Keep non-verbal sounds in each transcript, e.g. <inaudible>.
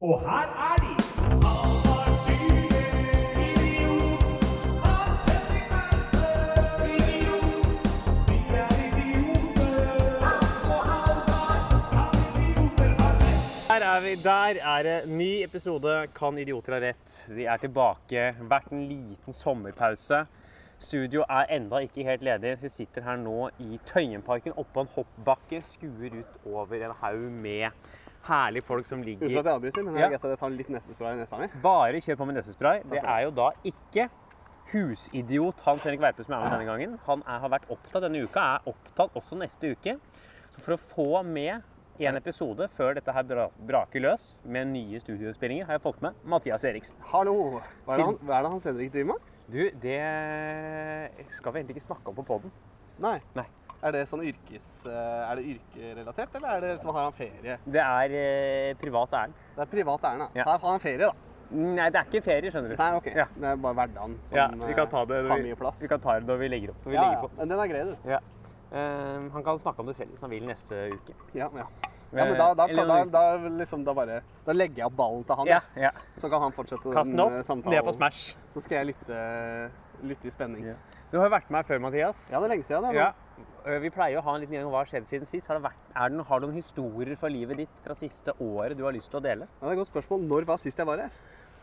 Og her er de! Der er vi. Der er det ny episode Kan idioter ha rett. Vi er tilbake. Vært en liten sommerpause. Studio er enda ikke helt ledig. Vi sitter her nå i Tøyenparken oppå en hoppbakke. Skuer ut over en haug med herlige folk som Unnskyld ligger at jeg avbryter, men jeg ja. tar litt nesespray i nesa mi. Bare kjør på med nesespray. Det er jo da ikke husidiot Hans Henrik Verpe som er med denne gangen. Han er, har vært opptatt denne uka, er opptatt også neste uke. Så for å få med en episode før dette her braker løs med nye studiospillinger, har jeg fått med Mathias Eriksen. Hallo! Hva er det han, hva er det Hans Henrik driver med? Du, det skal vi egentlig ikke snakke om på poden. Nei. Nei. Er det sånn yrkes... eh, Er det yrkerelatert, eller er det liksom, har han ferie? Det er eh, privat ærend. Det er privat ærend. Ja. Så her har han ferie, da. Nei, det er ikke ferie, skjønner du. Nei, OK. Ja. Det er bare hverdagen som Ja, vi kan ta det eh, tar vi, mye plass. vi kan ta det når vi legger opp. Vi ja, legger på. Men den er grei, du. Ja. Eh, han kan snakke om det selv hvis han vil neste uke. Ja, ja. ja men da, da, da, da, liksom, da bare Da legger jeg opp ballen til han, Ja, ja. så kan han fortsette Kast den opp, samtalen. ned på Smash. Så skal jeg lytte, lytte i spenning. Ja. Du har jo vært med her før, Mathias. Ja, det er lenge siden. Det, Vi pleier å ha en liten gjennom hva har skjedd siden sist. Har, det vært, er det, noen- har du noen historier fra livet ditt fra siste året du har lyst til å dele? Ja, det er et godt spørsmål. Når var sist jeg var her?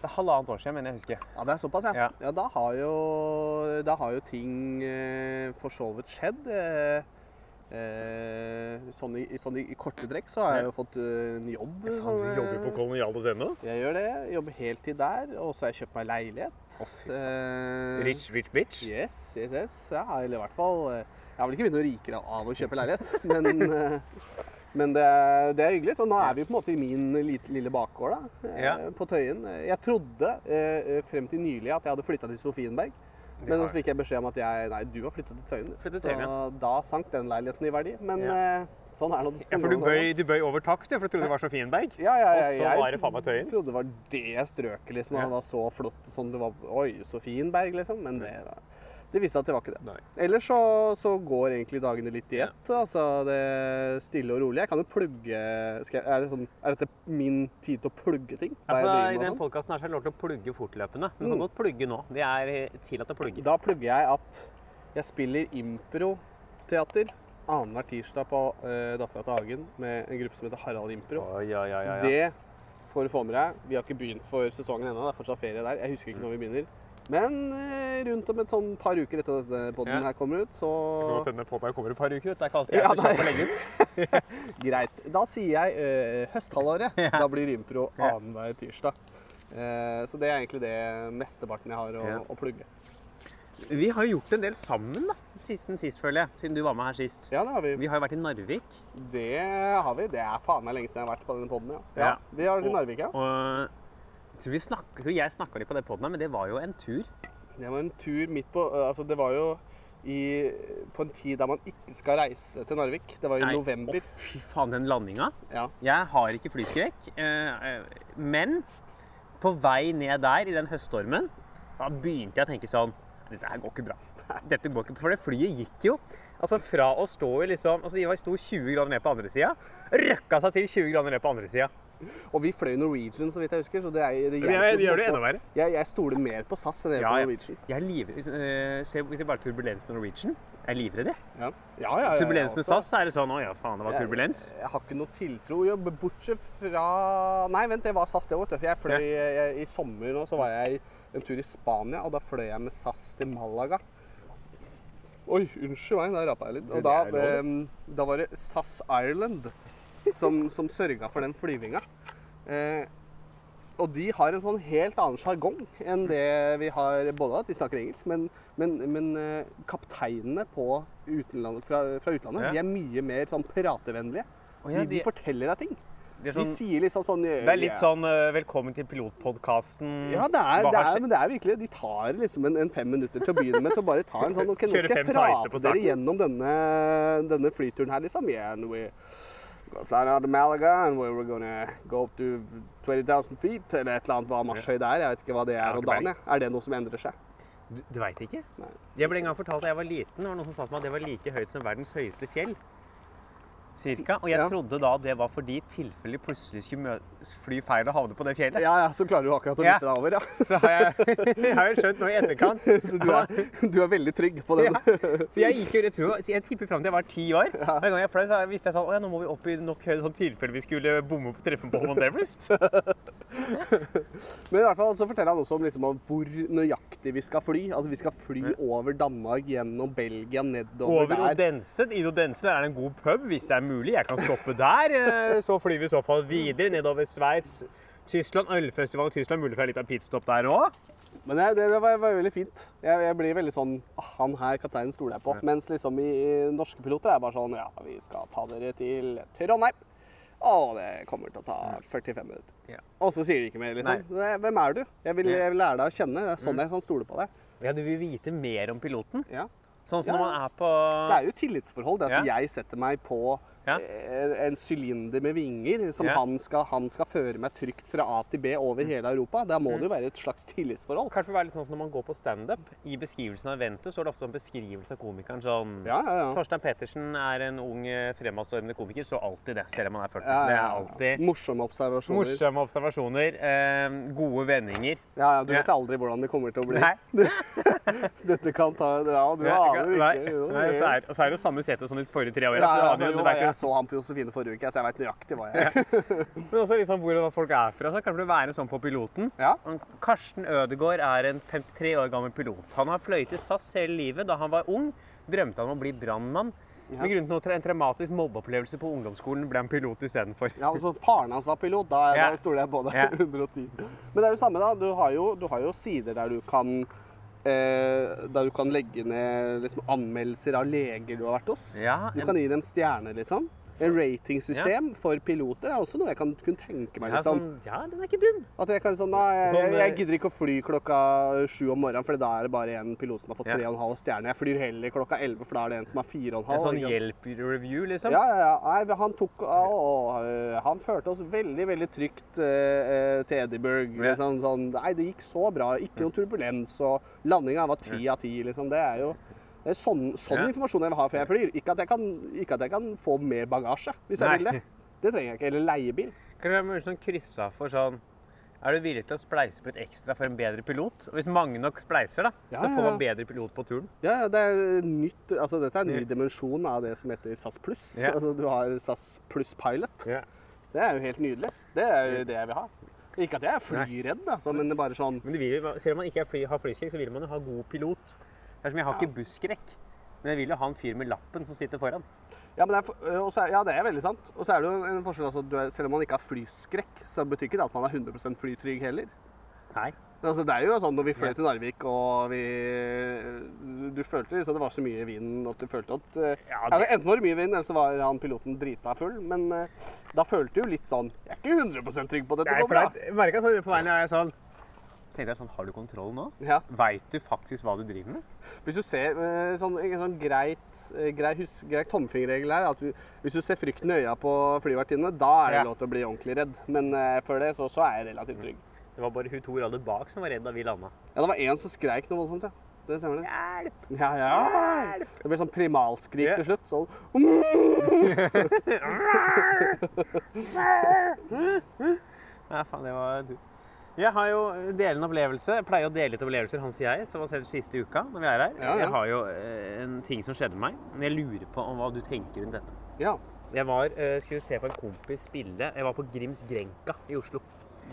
Det er halvannet år siden, mener jeg husker. Ja, det er såpass, ja. Ja. ja. da, har jo, da har jo ting eh, for så vidt skjedd. Eh, eh, sånn, i, sånn i, korte trekk så har jeg jo fått eh, en jobb. Ja, faen, du jobber på kolonial.no? Jeg gjør det. Jeg jobber heltid der. Og så har jeg kjøpt meg leilighet. Eh, Rich, rich bitch. Yes, yes, yes. Ja, eller i hvert fall eh, Jeg vel ikke bli noe rikere av å kjøpe leilighet, men, eh, men det, er- det er hyggelig. Så nå er vi på en måte i min lite, lille bakgård da, eh, Ja. på Tøyen. Jeg trodde eh, frem til nylig at jeg hadde flytta til Sofienberg. Men så fikk jeg beskjed om at jeg, nei, du har flyttet til Tøyen. Flyttet så Tøyen, da sank den leiligheten i verdi. Men Ja. sånn er det. Ja, for du bøy, du bøy over takst, for du trodde det var Sofienberg? Ja, ja, ja, Og så jeg var det faen meg Tøyen? Jeg trodde det var det strøket, liksom. Ja. Det var så flott. Sånn det var Oi, Sofienberg, liksom. Men det, det viste seg at det var ikke det. Nei. Ellers så, så går egentlig dagene litt i ett. Altså det er stille og rolig. Jeg kan jo plugge jeg, er, det sånn, er dette min tid til å plugge ting? Altså, I den sånn? podkasten er det lov til å plugge fortløpende. Men Du kan Mm. godt plugge nå. Det er eh, tillatt å plugge. Da plugger jeg at jeg spiller improteater annenhver tirsdag på uh, Dattera til Hagen med en gruppe som heter Harald Impro. Oh, ja, ja, Så ja, Så det får du få med deg. Vi har ikke begynt for sesongen ennå. Det er fortsatt ferie der. Jeg husker ikke når vi begynner. Men eh, rundt om et sånn par uker etter at denne podden Ja. her kommer ut, så godt hende podden kommer et par uker ut. Det er ikke alltid jeg Ja, kjapp legge ut. <laughs> greit. Da sier jeg eh, høsthalvåret. Ja. Da blir impro annenhver tirsdag. Eh, så det er egentlig det mesteparten jeg har å, Ja. å plugge. Vi har jo gjort en del sammen da, siden sist, føler jeg. Siden du var med her sist. Ja, det har vi. Vi har jo vært i Narvik. Det har vi. Det er faen meg lenge siden jeg har vært på denne podden, ja. ja. Ja. Vi har vært i Narvik, ja. Og tror, jeg tror jeg snakka litt på det poden her, men det var jo en tur. Det var en tur midt på Altså, det var jo i, på en tid der man ikke skal reise til Narvik. Det var i Nei, november. Å, fy faen, den landinga. Ja. Jeg har ikke flyskrekk, eh, eh, men på vei ned der i den høststormen, da begynte jeg å tenke sånn Dette her går ikke bra. Dette går ikke, For det flyet gikk jo altså fra å stå i liksom altså De var- sto 20 grader ned på andre sida, røkka seg til 20 grader ned på andre sida. Og vi fløy Norwegian, så vidt jeg husker. Så det, er, det hjelper det gjør det enda verre. Jeg, jeg stoler mer på SAS enn jeg Ja, på. Norwegian. Jeg er livredd hvis, øh, hvis det bare er turbulens med Norwegian. Jeg er livredd, jeg. Ja. Ja, ja, ja, ja, Turbulens med. SAS, så er det sånn Å ja, faen, det var turbulens. Jeg, jeg har ikke noe tiltro. Jo, bortsett fra Nei, vent, det var SAS, det òg. Jeg fløy jeg, I sommer nå så var jeg en tur i Spania, og da fløy jeg med SAS til Malaga. Oi, unnskyld meg, da rapa jeg litt. Og da, Det er lov. eh, da var det SAS Ireland som, som sørga for den flyvinga. Eh, og de har en sånn helt annen sjargong enn det vi har både at de snakker engelsk, men, men, men eh, kapteinene på utenland, fra, fra utlandet Ja. de er mye mer sånn pratevennlige. Oh, ja, de, de forteller deg ting. De, sånn, De sånn, sier liksom sånn det er litt sånn eh, Velkommen til pilotpodkasten. Ja, det er, det er, men det er virkelig De tar liksom en, en fem minutter til å begynne med til å bare ta en sånn Ok, nå skal jeg prate dere gjennom denne, denne flyturen her, liksom. Yeah, gonna fly out to Malaga and we we're gonna go up to 20,000 feet, eller et eller annet hva marsjhøy det er. Jeg vet ikke hva det er om dagen. Er det noe som endrer seg? Du, du veit ikke? Nei. Jeg ble en gang fortalt da jeg var liten, det var noen som sa til meg at det var like høyt som verdens høyeste fjell. Cirka. Og jeg Ja. trodde da det var fordi tilfellet plutselig skulle fly feil og havne på det fjellet. Ja, ja, så klarer du akkurat å Ja. vippe deg over, ja. <laughs> Så har jeg, <laughs> jeg har jo skjønt nå i etterkant. <laughs> Så du er, du er veldig trygg på det. Ja. Så jeg gikk jo, jeg tror, jeg tipper fram til jeg var ti år. Hver gang jeg fløy, så visste jeg sånn, å ja, nå må vi opp i nok høyde, sånn tilfelle vi skulle bomme på treffen på Mount Everest. Men i hvert fall så forteller han også om liksom, om hvor nøyaktig vi skal fly. Altså Vi skal fly over Danmark, gjennom Belgia, nedover Over der. Odense. I Odense er det en god pub, hvis det er mulig. Jeg kan stoppe der. Eh, Så flyr vi i så fall videre nedover Sveits, Tyskland, ølfestival i Tyskland. Mulig for en liten pitstop der òg. Men det, det, var, var veldig fint. Jeg, jeg blir veldig sånn ah, Han her kapteinen stoler jeg på. Mens liksom i, i norske piloter er bare sånn Ja, vi skal ta dere til Trondheim. Å, det kommer til å ta 45 minutter. Ja. Og så sier de ikke mer, liksom. Nei. hvem er du? Jeg vil, jeg vil lære deg å kjenne. Det er sånn jeg kan stole på deg. Ja, du vil vite mer om piloten? Ja. Sånn som Ja. når man er på Det er jo tillitsforhold. Det at jeg setter meg på Ja. eh, en sylinder med vinger som Ja. han, skal, han skal føre meg trygt fra A til B over hele Europa. Da må Mm. det jo være et slags tillitsforhold. Kanskje være litt sånn som når man går på standup. I beskrivelsen av eventet er det ofte en beskrivelse av komikeren sånn Ja, ja, ja. Torstein Pettersen er en ung, eh, fremadstormende komiker. Så alltid det, selv om han er 40. Ja, Det ja, er alltid Morsomme observasjoner. morsomme observasjoner, eh, gode vendinger. Ja, ja, du Ja. vet aldri hvordan det kommer til å bli. Nei. <laughs> Dette kan ta Ja, du aner ikke. Så er, og så er det jo samme sete som de forrige tre Ja, årene. så ja, jeg så han på Josefine forrige uke, så jeg vet nøyaktig hva jeg er. Men også liksom hvor folk er fra. Så kan det være sånn på piloten. Ja. Karsten Ødegaard er en 53 år gammel pilot. Han har fløyet i SAS hele livet. Da han var ung, drømte han om å bli brannmann. Med grunn til en traumatisk mobbeopplevelse på ungdomsskolen ble han pilot istedenfor. Ja, og så faren hans var pilot, da, Ja. da stoler jeg på det. Ja. <laughs> 110. Men det er jo samme, da. Du har jo, du har jo sider der du kan eh, der du kan legge ned liksom, anmeldelser av leger du har vært hos. Ja, Du kan gi dem stjerner, liksom. En ratingsystem for piloter er også noe jeg kan kunne tenke meg. Ja, liksom. sånn, ja, den er ikke dum. At jeg kan sånn, nei, jeg, Sånn, jeg, jeg eh, gidder ikke å fly klokka sju om morgenen, for da er det bare en pilot som har fått tre og en halv stjerne. Jeg flyr heller klokka elleve, for da er det en som har fire og en halv. En sånn hjelp-review, liksom. Ja, ja, ja. Nei, han tok å, øh, Han førte oss veldig, veldig trygt eh, til Edinburgh. Ja. Liksom, sånn, nei, det gikk så bra. Ikke noe turbulens, og landinga var ti av ti. Liksom. Det er jo det er sånn, sånn Ja. informasjon jeg vil ha før jeg flyr. Ikke at jeg kan, ikke at jeg kan få mer bagasje, hvis jeg Nei. vil det. Det trenger jeg ikke. Eller leiebil. Kan det være sånn kryssa for sånn Er du villig til å spleise på et ekstra for en bedre pilot? Og hvis mange nok spleiser, da, Ja, så får man bedre pilot på turen. Ja, det er nytt, altså Dette er en ny dimensjon av det som heter SAS pluss. Ja. Altså, du har SAS pluss pilot. Det er jo helt nydelig. Det er jo det jeg vil ha. Ikke at jeg er flyredd, altså, men bare sånn Men det vil, selv om man ikke fly, har flyskrekk, så vil man jo ha god pilot. Det er som jeg har ikke busskrekk, men jeg vil jo ha en fyr med lappen som sitter foran. Ja, men det er, også ja, det er veldig sant. Og så er det jo en forskjell. Altså, du er, selv om man ikke har flyskrekk, så betyr ikke det at man er 100% flytrygg heller. Nei. Altså, det er jo sånn når vi fløy til Narvik og vi Du følte liksom det var så mye vind at du følte at Ja, ja, Enten var det mye vind, eller så var han piloten drita full. Men da følte du jo litt sånn Jeg er ikke 100% trygg på at dette går bra. det merka sånn på veien jeg er sånn Tenkte jeg sånn, Har du kontroll nå? Ja. Veit du faktisk hva du driver med? Hvis du ser øh, sånn, en sånn greit, greit, grei, hus, grei tommelfingerregel her at vi, Hvis du ser frykten i øya på flyvertinnene, da er det Ja. lov til å bli ordentlig redd. Men uh, før det så, så er jeg relativt trygg. Det var bare hun to rader bak som var redd da vi landa. Ja, det var en som skreik noe voldsomt, ja. Det stemmer det. Hjelp! Ja, ja. Det ble sånn primalskrik yeah. til slutt. Sånn. <laughs> <laughs> Ja, faen, det var du. Jeg har jo dele en opplevelse. Jeg pleier å dele litt opplevelser, Hans og jeg, som har sett siste uka når vi er her. Ja, ja. Jeg har jo eh, en ting som skjedde med meg. Men jeg lurer på om hva du tenker rundt dette. Ja. Jeg var, eh, skulle se på en kompis spille. Jeg var på Grims Grenka i Oslo.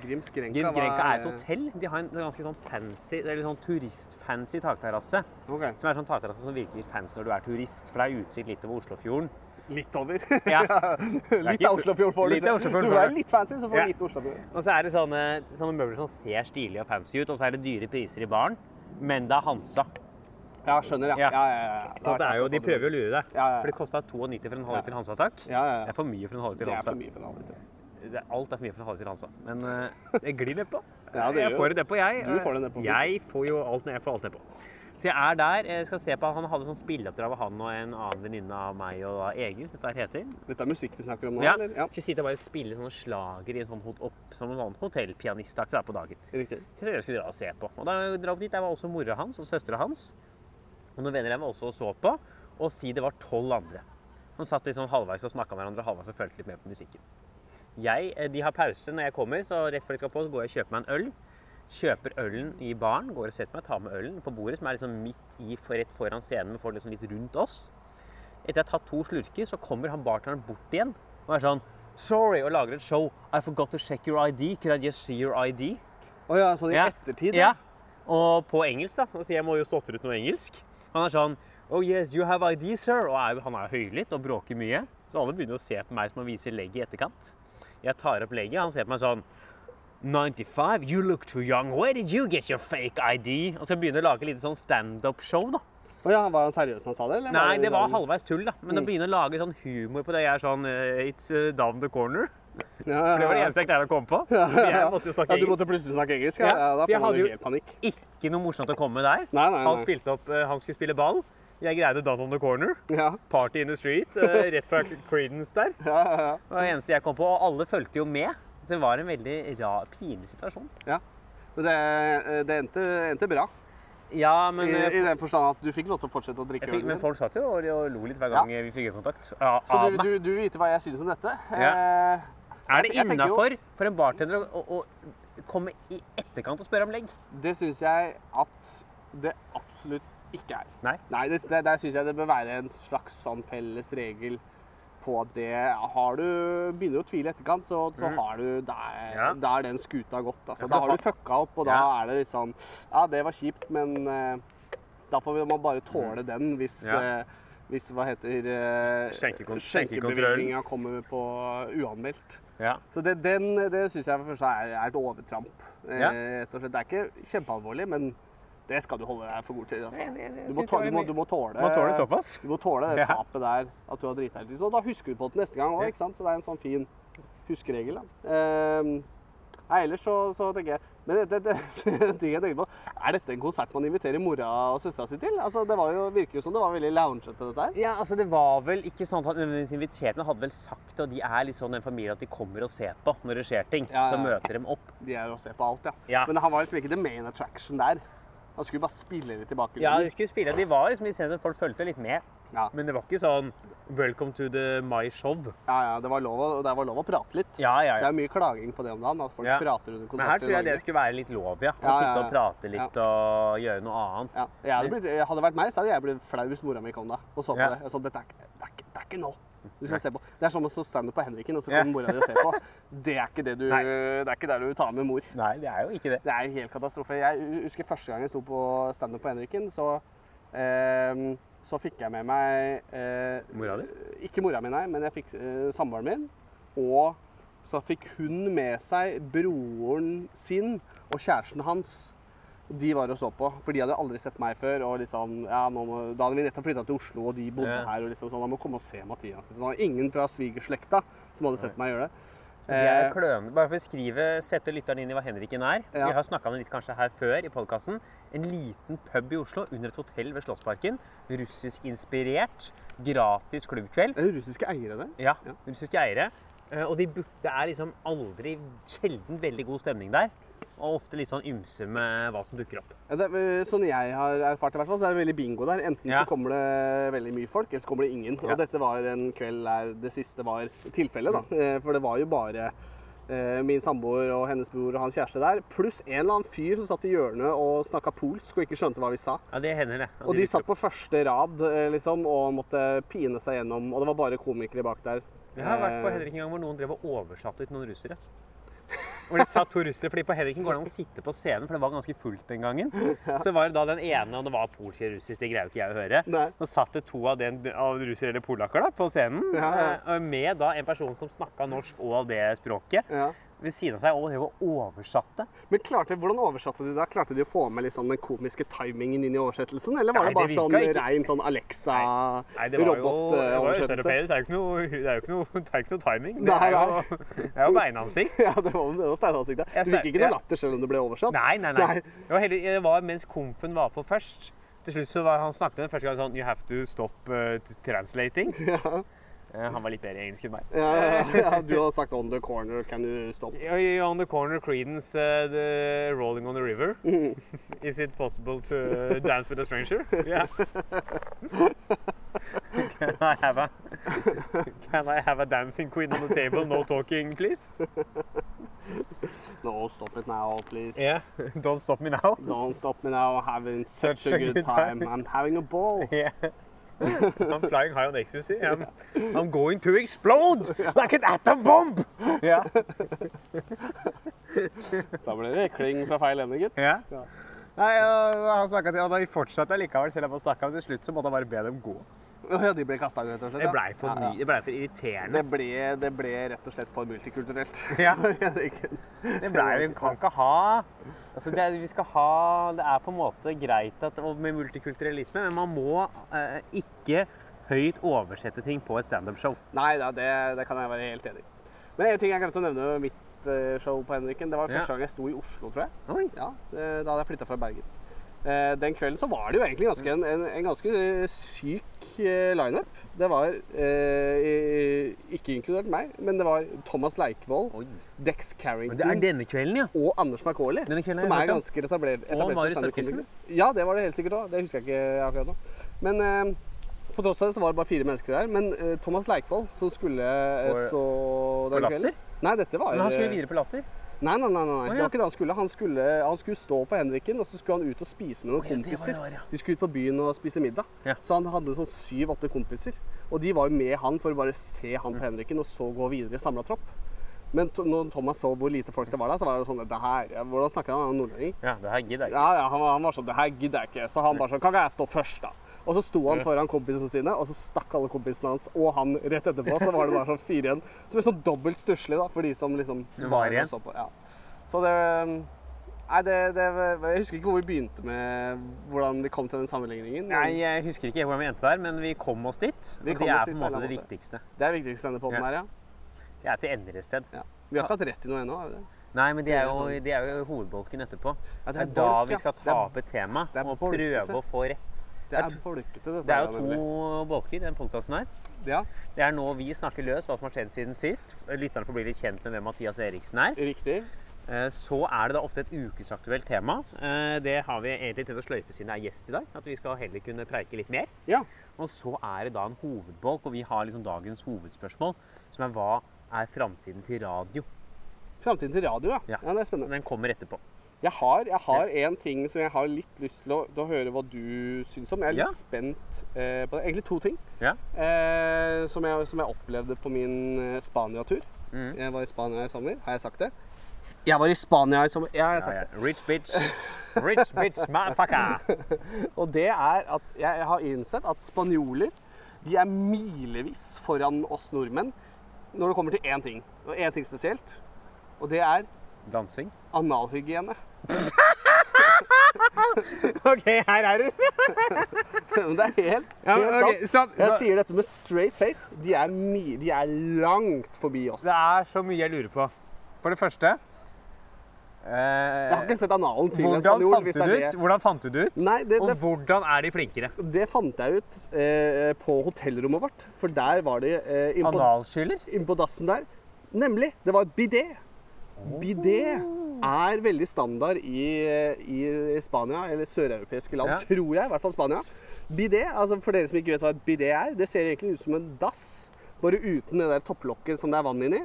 Grims Grenka, Grims Grenka er et hotell. De har en ganske sånn fancy, det er litt sånn turistfancy takterrasse. Ok. Som er sånn takterrasse som virker litt fancy når du er turist. For det er utsikt litt over Oslofjorden. Litt over. Ja. <laughs> litt Oslofjord litt. Oslofjord Du er litt fancy, så får Ja. du litt Oslofjord. Og så er det sånne, sånne møbler som ser stilige og fancy ut, og så er det dyre priser i baren. Men det er Hansa. Ja, skjønner, ja. Ja. ja, ja, ja. Så det er jo, de prøver jo å lure deg. Ja, ja, ja. For det kosta 92 for en Ja. halvliter Hansa-takk. Ja, ja, Det er for mye for en halvliter Det er Hansa. for mye for en halvliter. Er, alt er for mye for en halvliter Hansa. Men uh, <laughs> det glir nedpå. Ja, det jeg får det nedpå, jeg. Du får det nedpå. Jeg får jo alt jeg får alt nedpå. Så jeg er der. Jeg skal se på, Han hadde sånn spilleoppdrag av han og en annen venninne av meg og da Egil. Dette her heter. Dette er musikk vi snakker om nå, Ja. eller? Ja, Ikke sitter og bare spiller sånne slager i en sånn hot, opp, som en sånn hotellpianistaktig på dagen. riktig. Så jeg skulle dra og se på. Og da jeg dra opp dit, der var også mora hans og søstera hans. Og noen venner jeg var også og så på. Og si det var tolv andre. Han satt litt sånn halvveis og snakka med hverandre, halvveis og fulgte litt med på musikken. Jeg, eh, de har pause når jeg kommer, så rett før de skal på, så går jeg og kjøper meg en øl. Kjøper ølen i baren, går og setter meg, tar med ølen på bordet, som er liksom midt i, for rett foran scenen, men får liksom litt rundt oss. Etter jeg har tatt to slurker, så kommer han bartenderen bort igjen og er sånn Sorry, og lager et show. I forgot to check your ID. Could I just see your ID? Å ja, sånn i Ja. ettertid? Ja. Og på engelsk, da. Så jeg må jo stotre ut noe engelsk. Han er sånn Oh yes, you have ID, sir. Og er, han er høylytt og bråker mye. Så alle begynner å se på meg som han viser legget i etterkant. Jeg tar opp legget, han ser på meg sånn 95, you look too young. Where did you get your fake ID? Og så begynner jeg å lage litt sånn standup-show, da. Oh ja, Var han seriøs når han sa det? eller Nei, det var halvveis tull, da. Men å begynne å lage sånn humor på det, jeg er sånn eh, It's uh, down the corner. Ja, ja, For det var det eneste jeg klarte å komme på. <laughs> Jeg måtte jo snakke Ja, du måtte plutselig snakke engelsk? Ja, Ja, da jeg får man hadde jo jo- helt panikk. Ikke noe morsomt å komme med der. Nei, nei, Han spilte opp, eh, han skulle spille ball. Jeg greide Down on the Corner. Ja, Party in the Street. eh, Rett fra <laughs> Creedence der. ja, ja, ja. Det var det eneste jeg kom på. Og alle fulgte jo med. Det var en veldig rar, pinlig situasjon. Ja. Men det, det endte, endte bra. Ja, men, I, eh, I den forstand at du fikk lov til å fortsette å drikke øl. men folk satt jo og, og lo litt hver gang vi fikk øyekontakt. Ja, Så du, du, du vite hva jeg synes om dette? Ja. Eh, Er det innafor for en bartender å, å, å komme i etterkant og spørre om legg? Det syns jeg at det absolutt ikke er. Nei. det, det, der syns jeg det bør være en slags sånn felles regel på at det Har du begynner å tvile i etterkant, så, så har du Da er, Mm. Ja. da er den skuta gått. Altså. Da har du fucka opp, og da Ja. er det liksom Ja, det var kjipt, men uh, da får man bare tåle den hvis Mm. Ja. eh, hvis hva heter uh, skjenkebevilgninga kommer på uanmeldt. Ja. Så det, den, det syns jeg for første er, er et overtramp. Eh, Ja. Det er ikke kjempealvorlig, men det skal du holde deg for god til. Altså. Det- det- det Du, må tåle, du, må, du må tåle Må tåle såpass. Du må tåle det tapet der, at du har drita deg ut. da husker du på det neste gang òg, ikke sant? Så det er en sånn fin huskeregel. Da. Ehm, nei, ellers så, så tenker jeg Men det, det, det, <laughs> jeg tenker på, er dette en konsert man inviterer mora og søstera si til? Altså, det var jo, virker jo som det var veldig loungete, dette her. Ja, altså Det var vel ikke sånn at han nødvendigvis inviterte, men hadde vel sagt og de er litt sånn en familie at de kommer og ser på når det skjer ting. Ja, Så møter dem opp. De er å se på alt, ja. Ja. Men han var liksom ikke the main attraction der. Han skulle bare spille det tilbake. Ja, de skulle spille. De var liksom i scenen, folk fulgte litt med. Ja. Men det var ikke sånn 'Welcome to the My Show'. Ja, ja, det var lov, å- det var lov å prate litt. Ja, ja, Det ja. er mye klaging på det om dagen, at folk Ja. prater under Men her tror jeg det skulle være litt lov, ja. Å Ja, ja, sitte og prate litt og gjøre noe annet. Ja, jeg hadde, blitt, hadde det vært meg, så hadde jeg blitt flau hvis mora mi kom da og så på Ja. det. Jeg sa, dette er, det, er det er ikke nå. Du skal se på. Det er som å stå standup på Henriken, og så kommer mora di og ser på. Det er ikke det du, det er ikke der du tar med mor. Nei, det er jo ikke det. Det er helt katastrofe. Jeg husker første gang jeg sto på standup på Henriken, så, eh, så fikk jeg med meg eh, Mora di? Ikke mora mi, nei, men jeg fikk eh, samboeren min. Og så fikk hun med seg broren sin og kjæresten hans. De var og så på, for de hadde aldri sett meg før. og liksom, ja, må, Da hadde vi nettopp flytta til Oslo, og de bodde Ja. her. og liksom sånn, Da må komme og se Mathias. Så det var ingen fra svigerslekta som hadde sett meg gjøre det. De er Eh. Bare beskrive, sette lytteren inn i hva Henriken er. Ja. Vi har snakka om det litt kanskje her før i podkasten. En liten pub i Oslo under et hotell ved Slottsparken. Russiskinspirert. Gratis klubbkveld. er det russiske eiere der? Ja, Ja. russiske eiere. Eh, Og de, det er liksom aldri Sjelden veldig god stemning der. Og ofte litt sånn ymse med hva som dukker opp. Ja, det, sånn jeg har erfart, i hvert fall, så er det veldig bingo der. Enten Ja. så kommer det veldig mye folk, eller så kommer det ingen. Ja. Og dette var en kveld der det siste var tilfellet, da. Eh, For det var jo bare eh, min samboer og hennes bror og hans kjæreste der, pluss en eller annen fyr som satt i hjørnet og snakka polsk og ikke skjønte hva vi sa. Ja, det hender, det. Ja, Og de satt på første rad eh, liksom, og måtte pine seg gjennom, og det var bare komikere bak der. Jeg har vært på Henrik en gang hvor noen drev og oversatte til noen russere. Hvor de sa to russere, fordi På Henriken går det an å sitte på scenen, for det var ganske fullt den gangen. Så var det da den ene, og det var polsk eller russisk, det greier jo ikke jeg å høre. Nei. Så satt det to av, den, av russere eller polakker da, på scenen, Ja, ja. med da en person som snakka norsk og det språket, Ja. Ved siden av seg, og drev og oversatte. Men klarte, hvordan oversatte de da? Klarte de å få med liksom den komiske timingen inn i oversettelsen? Eller var Nei, det bare det sånn ikke. rein sånn det var det var Alexa-robotoversettelse? Det, det er jo ikke noe, det er jo ikke noe, <laughs> det er ikke noe timing. Det er jo, <laughs> det er jo beinansikt. <laughs> Ja, det var, det var steinansiktet. Du fikk ikke noe latter selv om det ble oversatt? Nei, nei, nei. Det var, heller, det var mens komfen var på først. Til slutt så var han snakket han den første gang sånn You have to stop uh, translating. Ja. Eh, han var litt bedre i engelsk enn meg. Ja, ja, ja, <laughs> du har sagt 'on the corner, can you stop'? On the corner, Creedence, uh, the Rolling on the River. Mm. Is it possible to uh, dance with a stranger? Yeah. <laughs> I have a Can I have a dancing queen on the table? No talking, please. No, stop it now, please. <laughs> Don't stop me now. Don't stop me now. I'm having such, Such a, a good, good time. time. I'm having a ball. Yeah. <laughs> I'm flying high on ecstasy. I'm, I'm going to explode like an atom bomb. Ja. <laughs> Så ble det kling fra feil ende, gitt. ja. Nei, og han snakket til, og da fortsatte jeg likevel, selv om han snakket, men til slutt så måtte jeg bare be dem gå. Ja, de ble kasta ut, rett og slett. Det blei for, Ja, ja. det ble for irriterende. Det ble, det ble rett og slett for multikulturelt. <laughs> Ja. <laughs> Det blei, vi kan ikke ha altså det, vi skal ha, det er på en måte greit at, med multikulturalisme, men man må eh, ikke høyt oversette ting på et standup-show. Nei da, det, det kan jeg være helt enig i. Men en ting jeg glemte å nevne ved mitt eh, show på Henriken, det var første gang jeg sto i Oslo, tror jeg. Oi. Ja, eh, Da hadde jeg flytta fra Bergen. Eh, Den kvelden så var det jo egentlig ganske en, en, en ganske eh, syk eh, lineup. Det var eh, ikke inkludert meg, men det var Thomas Leikvoll, Oi. Dex Men det er Carrington denne kvelden, ja. og Anders McCauley, som er hørt ganske etablert, etablerte Marius standup-komikere. Ja, det var det helt sikkert òg. Det husker jeg ikke akkurat nå. Men eh, på tross av det så var det bare fire mennesker der. Men eh, Thomas Leikvoll, som skulle stå den kvelden Nei, dette var Men han skulle videre på Latter. Nei, nei, nei, nei. Å, det var ikke det han skulle. Han skulle, han skulle stå på Henriken, og så skulle han ut og spise med noen oh, ja, det var kompiser. det var, ja. De skulle ut på byen og spise middag. Ja. Så han hadde sånn syv-åtte kompiser. Og de var jo med han for å bare se han Mm. på Henriken, og så gå videre i samla tropp. Men når Thomas så hvor lite folk det var der, så var det sånn det her, ja, Hvordan snakker han? Han er nordlending. Ja, det her gidder jeg ikke. Ja, ja, han var, han var sånn Det her gidder jeg ikke. Så han bare sånn Kan ikke jeg stå først, da? Og så sto han foran kompisene sine, og så stakk alle kompisene hans og han rett etterpå. Så var det bare sånn fire igjen. Så det ble sånn dobbelt stusslig da, for de som liksom var igjen. så på. Ja. Så det Nei, det, det Jeg husker ikke hvor vi begynte med hvordan vi kom til den sammenligningen. men Nei, jeg husker ikke hvordan vi endte der, men vi kom oss dit. Vi og kom det er på en måte det måte. viktigste. Det er det viktigste denne poden Ja. her, ja. Det er til Endrested. ja. Vi har ikke hatt rett i noe ennå, har vi det? Nei, men det er, er jo, de er jo hovedbolken etterpå. Ja, Det er da bolk, vi skal ta er- opp et tema er og prøve å få rett. Det er folkete, dette. Det er jo to bolker i den podkasten her. Ja, Det er nå vi snakker løs hva som har skjedd siden sist. Lytterne får bli litt kjent med hvem Mathias Eriksen er. riktig. Eh, Så er det da ofte et ukesaktuelt tema. Eh, Det har vi egentlig tenkt å sløyfe siden det er gjest i dag. At vi skal heller kunne preike litt mer. Ja. Og så er det da en hovedbolk, og vi har liksom dagens hovedspørsmål, som er hva er framtiden til radio? Framtiden til radio, ja. Ja. ja. Det er spennende. Den kommer etterpå. Jeg har, jeg har en ting som jeg har litt lyst til å, til å høre hva du syns om. Jeg er litt Ja. spent eh, på det. Egentlig to ting Ja. eh, som, jeg, som jeg opplevde på min eh, Spania-tur. Mm. Jeg var i Spania i sommer. Har jeg sagt det? Jeg var i Spania i sommer. Ja, jeg har sagt ja. det. Rich bitch. <laughs> Rich bitch, motherfucker. Og det er at jeg har innsett at spanjoler de er milevis foran oss nordmenn når det kommer til én ting. Og én ting spesielt. Og det er Dansing. analhygiene. <laughs> OK, her er du. Men <laughs> det er helt, Ja, helt sant. Jeg sier dette med straight face. De er, de er langt forbi oss. Det er så mye jeg lurer på. For det første Jeg har eh, ikke sett analen til en hvordan, spanjol. fant du det det ut? hvordan fant du det ut? Nei, det, Og hvordan er de flinkere? det fant jeg ut eh, på hotellrommet vårt. For der var det eh, Analskyller? inn på dassen der. Nemlig. Det var et bidé. Bidé er veldig standard i, i Spania, eller søreuropeiske land, Ja. tror jeg. I hvert fall Spania. Bidé, altså for dere som ikke vet hva et bidé er, det ser egentlig ut som en dass, bare uten det der topplokket som det er vann inni.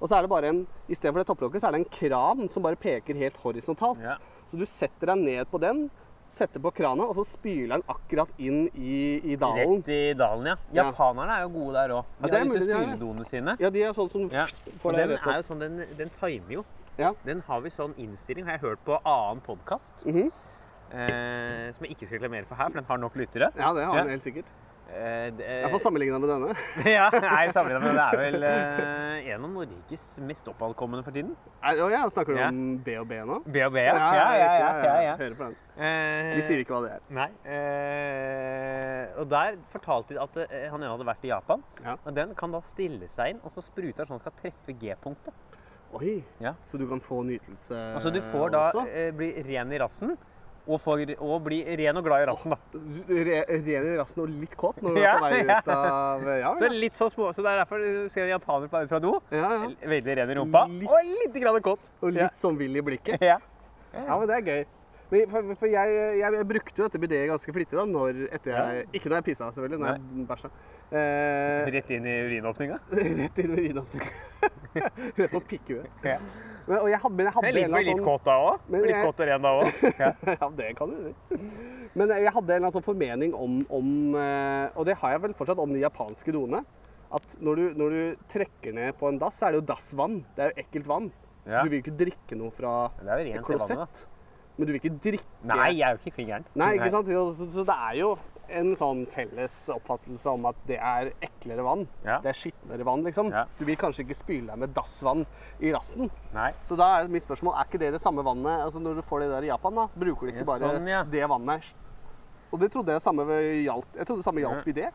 Og så er det bare en, i stedet for det topplokket, så er det en kran som bare peker helt horisontalt. Ja. Så du setter deg ned på den, setter på krana, og så spyler den akkurat inn i, i dalen. Rett i dalen, ja. Ja. Japanerne er jo gode der òg. De er har disse spyledoene sine. Ja, de er sånn som Ja. får deg rett rett er opp. jo sånn, den, den timer jo. Ja. Den har vi sånn innstilling, har jeg hørt på annen podkast. Mhm. eh, som jeg ikke skal reklamere for her, for den har nok lyttere. Ja, det har Ja. den helt sikkert. Eh, det, Jeg får sammenligna med denne. <laughs> ja, nei, sammenlignet med det er vel eh, en av Norges mest oppadkommende for tiden. Å ja, snakker du Ja. om B og B nå? B og B, ja. Ja, ja, ja. ja, ja. Hører på den. Eh, De sier ikke hva det er. Nei. Eh, og der fortalte de at eh, han ene hadde vært i Japan. Ja. Og den kan da stille seg inn, og så spruter den sånn at den skal treffe G-punktet. Oi, Ja. så du kan få nytelse også? Altså du får da eh, bli ren i rassen, og, for, og bli ren og glad i rassen, da. Re, ren i rassen og litt kåt når du Ja, er på vei ut av Ja, Så litt så små, så det er derfor ser en japaner på vei ut fra do. ja, ja. Veldig ren i rumpa. Litt- Og litt grann kåt. Og litt sånn vill i blikket. Ja. Ja, men det er gøy. Men for, for jeg, jeg, jeg brukte jo dette bidet ganske flittig da, når, etter jeg, ikke når jeg pissa, selvfølgelig, når jeg bæsja. Eh, Rett inn i urinåpninga? <laughs> rett inn i urinåpninga. <laughs> rett på pikkhuet. Ja. Men, og jeg hadde, men jeg hadde Jeg litt sånn kåt da òg. Litt jeg- kåt og ren da òg. Ja. <laughs> Ja, det kan du si. Men jeg hadde en sånn formening om, om eh, Og det har jeg vel fortsatt om de japanske doene. At når du, når du trekker ned på en dass, så er det jo dassvann. Det er jo ekkelt vann. Ja. Du vil jo ikke drikke noe fra Det jo rent et i vannet, klosett. Men du vil ikke drikke Nei, jeg er jo ikke klin gæren. Nei, ikke sant? Så, så, det er jo en sånn felles oppfattelse om at det er eklere vann. Ja. Det er skitnere vann, liksom. Ja. Du vil kanskje ikke spyle deg med dassvann i rassen. Nei. Så da er mitt spørsmål, er ikke det det samme vannet altså Når du får det der i Japan, da, bruker du ikke Ja, bare sånn, det vannet? Og det trodde jeg samme gjaldt, jeg trodde det samme hjalp i det.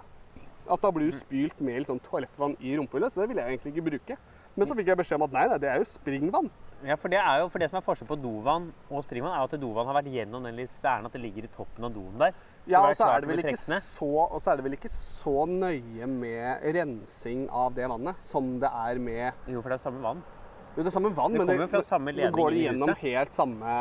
At da blir du spylt med litt sånn toalettvann i rumpehullet, så det ville jeg egentlig ikke bruke. Men så fikk jeg beskjed om at nei, nei, det er jo springvann. Ja, for det er jo, for det som er forskjell på dovann og springvann, er at dovann har vært gjennom den listernen, at det ligger i toppen av doen der. Ja, og så er det vel ikke så, og så er det vel ikke så nøye med rensing av det vannet som det er med Jo, for det er samme vann. Jo, det er samme vann, Det men det, fra samme men går det gjennom helt samme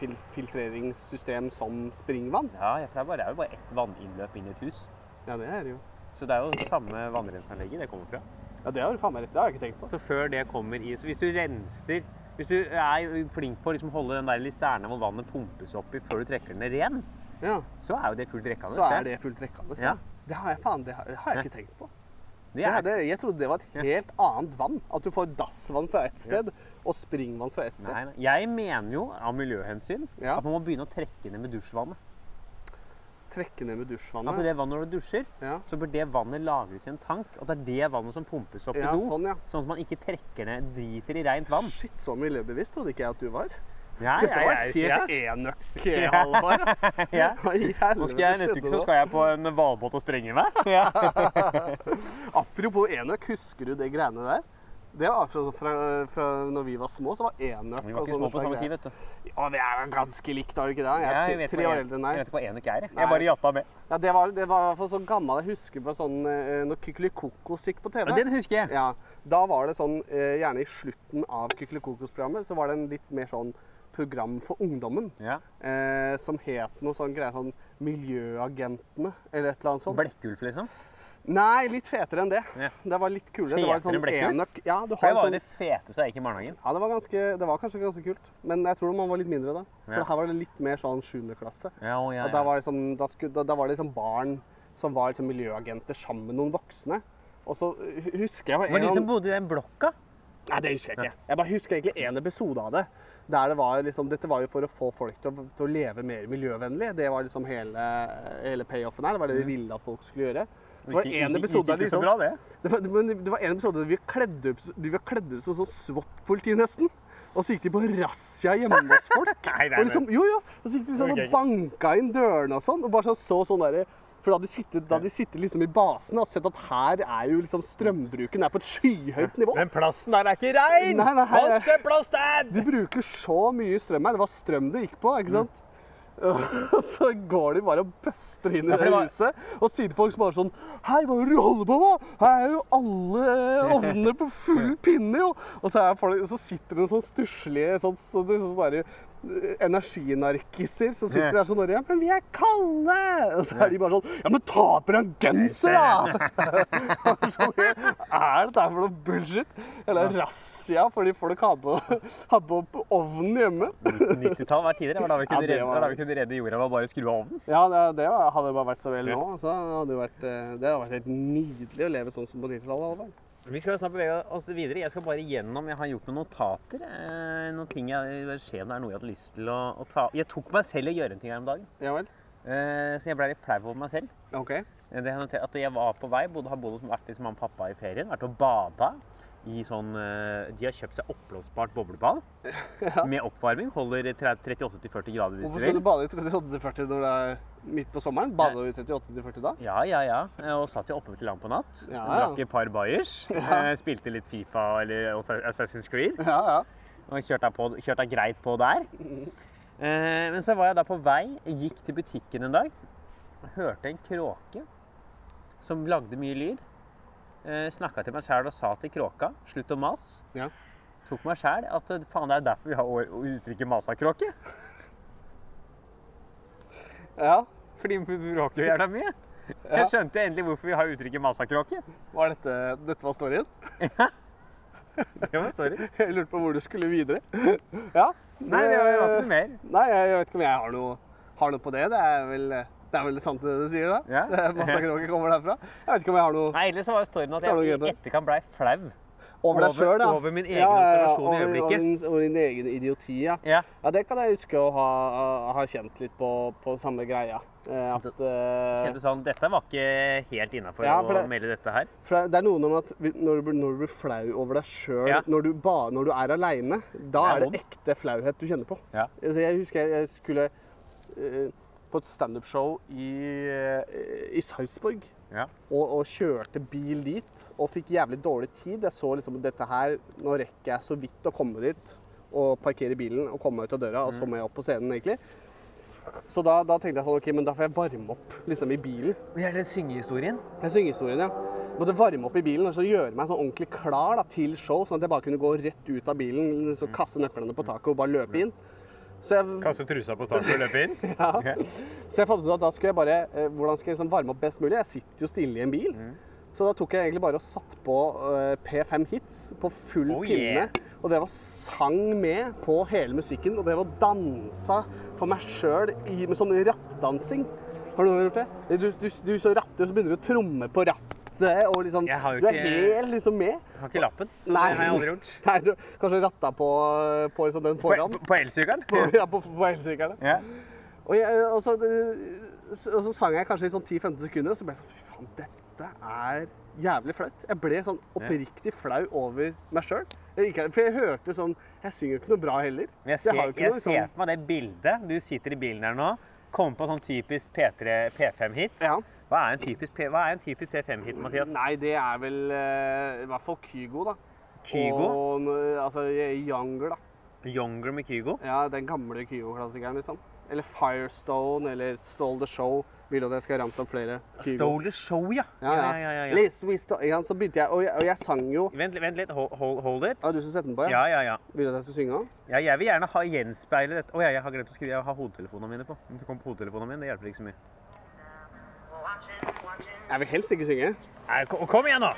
fil filtreringssystem som springvann? Ja, ja, for det er, bare, det er jo bare ett vanninnløp inn i et hus. Ja, det er det jo. Så det er jo samme vannrenseanlegget det kommer fra. Ja, det har du faen meg rett i. Det har jeg ikke tenkt på. Så før det kommer i Så hvis du renser Hvis du er flink på å liksom holde den der listernen hvor vannet pumpes opp i før du trekker den ren, Ja, så er jo det fullt rekkende. Så er det fullt rekkende. Ja. Det har jeg faen, det har, det har jeg ikke tenkt på. Er, det, jeg trodde det var et helt annet vann. At du får dassvann fra ett sted og springvann fra ett sted. nei, nei. Jeg mener jo av miljøhensyn Ja. at man må begynne å trekke ned med dusjvannet. Trekke ned med dusjvannet. Altså det vannet når du dusjer, Ja. så bør det vannet lagres i en tank. Og det er det vannet som pumpes opp Ja, i do. sånn, ja. Sånn at man ikke trekker ned driter i rent vann. Shit, så miljøbevisst trodde ikke jeg at du var. Ja, Dette var ja, helt enøk, Halvard. Ja. <laughs> Nå skal jeg, neste uke så skal jeg på en hvalbåt og sprenge meg. <laughs> <laughs> Apropos enøk, husker du det greiene der? Det var fra, fra, fra når vi var små, så var enøk Vi var ikke små på samme tid, vet du. Ja, det er ganske likt, har du ikke det? Jeg er tre, år eldre enn deg. Jeg vet ikke hva enøk er. jeg. Jeg bare jatta med. Ja, det var, det var for sånn gammel. Jeg husker fra sånn eh, når Kykelikokos gikk på TV. Ja, den husker jeg. Ja, da var det sånn, eh, gjerne i slutten av Kykelikokos-programmet, så var det en litt mer sånn program for ungdommen. Ja. Eh, som het noe sånn greie sånn Miljøagentene, eller et eller annet sånt. Blekkulf, liksom. Nei, litt fetere enn det. Ja. Det var litt kulere. Det var Fetere sånn enøk. Ja, du har det var sånn, det feteste jeg gikk i barnehagen. ja, det var, ganske, det var kanskje ganske kult. Men jeg tror man var litt mindre da. For Ja. her var det litt mer sånn 7. klasse. Ja, å, ja, Og da var, liksom, da, skulle, da, da var det liksom barn som var liksom miljøagenter sammen med noen voksne. Og så husker jeg Var en de som bodde i den blokka? Nei, det husker jeg ikke. Jeg bare husker egentlig en episode av det. Der det var liksom, Dette var jo for å få folk til å, til å leve mer miljøvennlig. Det var liksom hele, hele payoffen her. Det var det de ville at folk skulle gjøre. Var det Gikk- en episode der liksom, bra, det. det var, men det var en episode der vi var kledd de var kledd ut som sånn SWAT-politi nesten. Og så gikk de på razzia hjemme hos folk. <laughs> Nei, og liksom, jo, jo. Og så gikk de liksom og banka inn dørene og sånn. Og bare så sånn derre for da hadde de sittet, da de sittet liksom i basen og sett at her er jo liksom strømbruken er på et skyhøyt nivå. Den plassen der er ikke rein! Vask den plassen! De bruker så mye strøm her. Det var strøm det gikk på, ikke sant? <laughs> Og så går de bare og buster inn i Ja, det var- huset, og sier til folk bare sånn Hei, hva er det du holder på med? Her er jo alle ovner på full <laughs> pinne, jo! Og så, folk, så sitter det sånn stusslige sånn, så det, sånn energinarkiser som sitter der sånn Ja, men vi er kalde! Og så er de bare sånn Ja, men ta på deg en genser, da! Sånn, <laughs> er dette for noe bullshit? Eller razzia fordi folk har på, har på ovnen hjemme. 90-tall var tidligere. Var da vi kunne, ja, redde, var- var da vi kunne redde jorda ved å bare skru av ovnen. Ja, det, det hadde bare vært så vel nå. Så det hadde jo vært, eh, det hadde vært helt nydelig å leve sånn som på 90-tallet. Vi skal snart bevege oss videre. Jeg skal bare gjennom Jeg har gjort noen notater. Eh, noen ting jeg se om det er noe jeg hadde lyst til å, å ta Jeg tok meg selv i å gjøre en ting her om dagen. Ja vel? Eh, så jeg ble litt flau over meg selv. OK. Eh, Det jeg notert at jeg var på vei, bodde, har bodd hos vært liksom mamma og pappa i ferien, vært og bada i sånn eh, De har kjøpt seg oppblåsbart boblebad <laughs> med oppvarming. Holder 38-40 grader hvis Hvorfor du skal du bade i 38-40 når det er midt på sommeren? Bader du i 38-40 da? Ja, ja, ja. Og satt jo oppe til langt på natt. Ja, ja. Drakk et par bayers. <laughs> eh, Spilte litt Fifa eller Assassin's Creed. Ja, ja. Og kjørte på, kjørte greit på der. Eh, men så var jeg da på vei, gikk til butikken en dag, hørte en kråke som lagde mye lyd. Eh, Snakka til meg sjæl og sa til kråka 'slutt å mase'. Ja. Tok meg sjæl at eh, faen, det er derfor vi har å- 'masa kråke'. <laughs> Ja. Fordi vi bråker jo jævla mye. Jeg skjønte endelig hvorfor vi har uttrykket 'masakråke'. Var dette, dette var storyen? ja. Det var story. <laughs> Jeg lurte på hvor du skulle videre. <laughs> Ja. Nei, det var, det var ikke noe mer. Nei, jeg vet ikke om jeg har noe, har noe på det. Det er vel, det er vel sant det du sier da? Ja. Det er Massakråke kommer derfra. Jeg vet ikke om jeg har noe Nei, ellers så var jo storyen at Det jeg på i etterkant blei flau. over deg sjøl, ja. over min egen observasjon i øyeblikket. Over din, over din egen idioti, ja. Ja. Ja, det kan jeg huske å ha, ha kjent litt på, på samme greia. Eh, At, eh, Kjente sånn, Dette var ikke helt innafor Ja, å melde dette her. for det er- det er noe med at når du, blir- når du blir flau over deg sjøl, Ja. når, du når du er aleine, da Det er er det ekte flauhet du kjenner på. Ja. Altså, jeg husker jeg, jeg skulle eh, på et standup-show i, eh, i Sarpsborg. Ja. Og, og kjørte bil dit og fikk jævlig dårlig tid. Jeg så liksom dette her, nå rekker jeg så vidt å komme dit og parkere bilen og komme meg ut av døra, og så må jeg opp på scenen egentlig. Så da, da tenkte jeg sånn, ok, men da får jeg varme opp liksom i bilen. Er det syngehistorien? Jeg synger historien, ja. Måtte varme opp i bilen og så gjøre meg sånn ordentlig klar da, til show, sånn at jeg bare kunne gå rett ut av bilen, så kaste nøklene på taket og bare løpe inn. Så jeg, Kaste trusa på taket og løpe inn? <laughs> ja. så jeg fant ut at da skulle jeg bare eh, Hvordan skal jeg liksom varme opp best mulig? Jeg sitter jo stille i en bil. Så da tok jeg egentlig bare og satt på eh, P5 Hits på full Oh, pinne. yeah. Og drev og sang med på hele musikken. Og drev og dansa for meg sjøl med sånn rattdansing. Har du gjort det? Du, du, du så ratter, og så begynner du å tromme på rattet. Og liksom, Jeg du er helt liksom med. Jeg har ikke lappen, så Nei. det har jeg aldri gjort. <laughs> Nei, du kanskje ratta på, på liksom den foran. på, på elsykkelen? Ja, på, på elsykkelen. Ja. Og, og, så, og så sang jeg kanskje i sånn 10-15 sekunder, og så ble jeg sånn Fy faen, dette er jævlig flaut. Jeg ble sånn oppriktig flau over meg sjøl. For jeg hørte sånn Jeg synger jo ikke noe bra heller. Men jeg ser, ikke jeg noe ser liksom- for meg det bildet. Du sitter i bilen her nå. Kommer på sånn typisk P3, P5-hit. Ja. Hva er en typisk, P, er en typisk P5-hit, Mathias? Nei, det er vel uh, i hvert fall Kygo, da. Kygo? Og altså Younger, da. Younger med Kygo? Ja, Den gamle Kygo-klassikeren, liksom. Eller Firestone eller Stole the Show. Vil du at jeg skal ramse opp flere? Kygo. Stole the Show, ja. Ja, ja. ja, ja, ja. List, we sto- ja, så begynte jeg, og jeg, og jeg sang jo Vent, vent litt. Hold, hold, hold it. Ja, du skal sette den på, Ja, ja, ja. ja. Vil du at jeg skal synge den? ja jeg vil gjerne ha gjenspeile dette. Å ja, jeg har glemt å skrive. Jeg har hodetelefonene mine på. Om det kommer på hodetelefonene mine, det hjelper ikke så mye. Jeg vil helst ikke synge. Nei, kom, kom igjen, nå!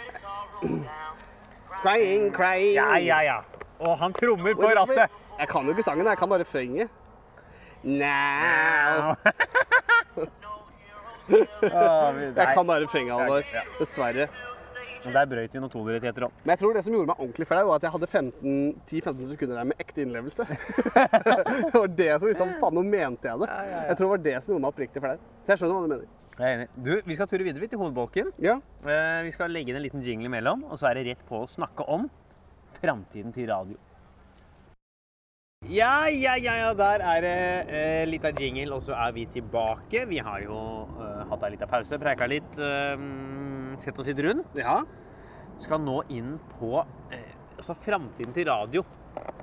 <clears throat> Crying, crying. Ja, ja, ja. Og han trommer på rattet. Jeg kan jo ikke sangen, jeg kan bare refrenget. Now. <laughs> Jeg kan bare refrenget, Halvor. Ja. Dessverre. Men Der brøyt vi noen tonerettigheter òg. Men jeg tror det som gjorde meg ordentlig flau, var at jeg hadde 15 10-15 sekunder der med ekte innlevelse. <laughs> det var det som liksom Faen, nå mente jeg det. Jeg tror det var det som gjorde meg oppriktig flau. Så jeg skjønner hva du mener. Jeg er enig. Du, vi skal ture videre til hovedbolken. Ja. Eh, Vi skal legge inn en liten jingle imellom, og så er det rett på å snakke om framtiden til radio. Ja, ja, ja, ja, der er det eh, litt av jingle, og så er vi tilbake. Vi har jo eh, hatt ei lita pause, preika litt, eh, sett oss litt rundt. Ja. Skal nå inn på eh, altså framtiden til radio.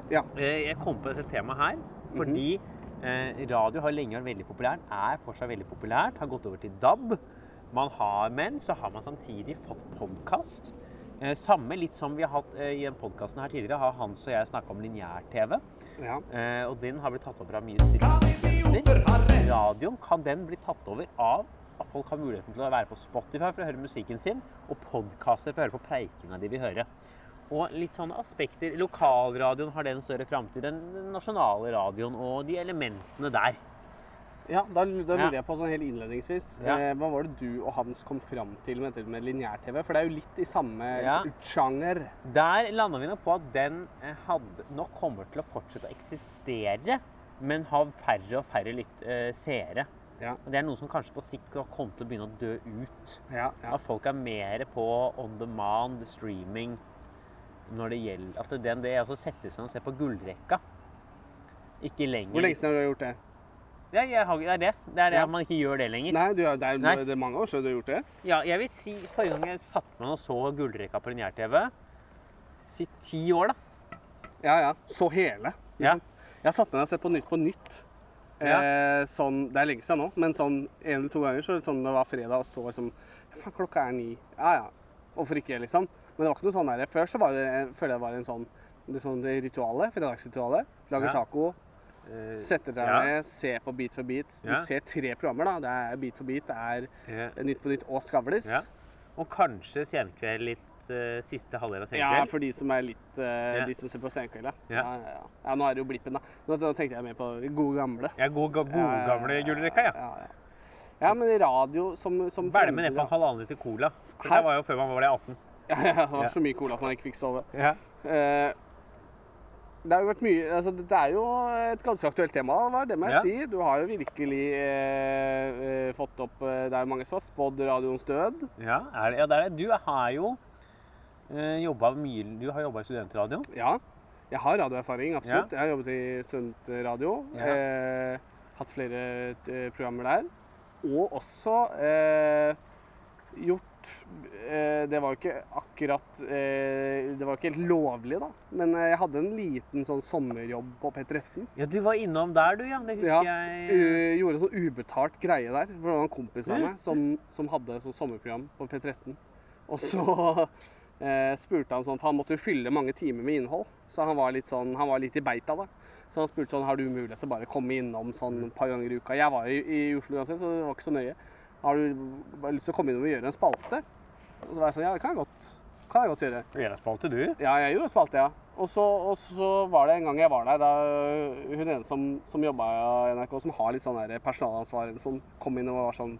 ja. Eh, Jeg kom på dette temaet her fordi eh, radio har lenge vært veldig populært, er fortsatt veldig populært, har gått over til DAB. Man har, men så har man samtidig fått podkast. Eh, samme litt som vi har hatt eh, i den podkasten her tidligere, har Hans og jeg snakka om lineær-TV. ja. Eh, og den har blitt tatt over av mye streamingtjenester. Radioen kan den bli tatt over av at folk har muligheten til å være på Spotify for å høre musikken sin, og podkaster for å høre på preikinga de vil høre. Og litt sånne aspekter. Lokalradioen har det en større framtid enn den nasjonale radioen og de elementene der. Ja, da, da Ja. lurer jeg på sånn helt innledningsvis. Ja. Eh, hva var det du og Hans kom fram til med med lineær-TV? For det er jo litt i samme Ja. sjanger. Der landa vi nok på at den eh, hadde, nok kommer til å fortsette å eksistere, men ha færre og færre lytt, eh, seere. Ja. Og Det er noe som kanskje på sikt kan komme til å begynne å dø ut. Ja, ja. At folk er mer på on demand, streaming, når det gjelder At DND det altså å sette seg og se på gullrekka. Ikke lenger Hvor lenge siden har du gjort det? Ja, har, det er det. Det er det Ja. at man ikke gjør det lenger. Nei, du, det, er, Nei. det er mange år siden du har gjort det. Ja, jeg vil si Forrige gang jeg satt meg og så gullrekka på lineær-TV Si ti år, da. Ja, ja. Så hele. Ja. Jeg har satt meg og sett på Nytt på Nytt. Ja. Eh, sånn, det er lenge siden nå, men sånn en eller to ganger så sånn, det var fredag og så liksom Faen, klokka er ni. Ja ja. Hvorfor ikke, liksom? Men det var ikke noe sånn der. Før så var det, jeg føler jeg det var en sånn det, sånn det ritualet, fredagsritualet. Lager Ja. taco, eh, Setter deg ja. ned, ser på Beat for beat. Du Ja. ser tre programmer, da. Det er Beat for beat, det er. Nytt på nytt og Skavlis. Ja. Og kanskje Senkveld litt eh, siste halvdel av Senkveld? Ja, for de som er litt uh. De som ser på Senkveld, ja. Ja. Nå er det jo Blippen, da. Nå, tenkte jeg mer på gode gamle. Ja, gode, gode gamle julerekka, ja. Ja, men radio som, som Velg med ned på en halvannen liter cola. For Det var jo før man ble 18. Ja, ja, det var så mye cola at man ikke fikk sove. Ja. Eh, det har jo vært mye altså, Det er jo et ganske aktuelt tema, Alvar, det må jeg Ja. si. Du har jo virkelig eh, eh, fått opp eh, Det er jo mange som har spådd radioens død. Ja, er det, ja, det er det. Du har jo eh, jobba mye Du har jobba i studentradio. Ja. Jeg har radioerfaring, absolutt. Jeg har jobbet i studentradio. Eh, hatt flere eh, programmer der. Og også eh, gjort Det var jo ikke akkurat eh, Det var ikke helt lovlig, da. Men eh, jeg hadde en liten sånn sommerjobb på P13. Ja, du var innom der, du, ja. Det Ja, husker jeg. Uh, gjorde en sånn ubetalt greie der. For det var en kompis av meg som, som hadde sånn sommerprogram på P13. Og så <laughs> eh, spurte han sånn For han måtte jo fylle mange timer med innhold. Så han var litt sånn, han var litt i beita, da. Så han spurte sånn Har du mulighet til å bare komme innom sånn et par ganger i uka? Jeg var i, i Oslo uansett, så det var ikke så nøye. Har du bare lyst til å komme innom og gjøre en spalte? Og så var jeg sånn Ja, det kan jeg godt, kan jeg godt gjøre. Du gjør en spalte, du. Ja, jeg gjorde spalte, ja. Og så, og så var det en gang jeg var der, da hun ene som, som jobba i NRK, som har litt sånn der personalansvar, eller sånn, kom inn og var sånn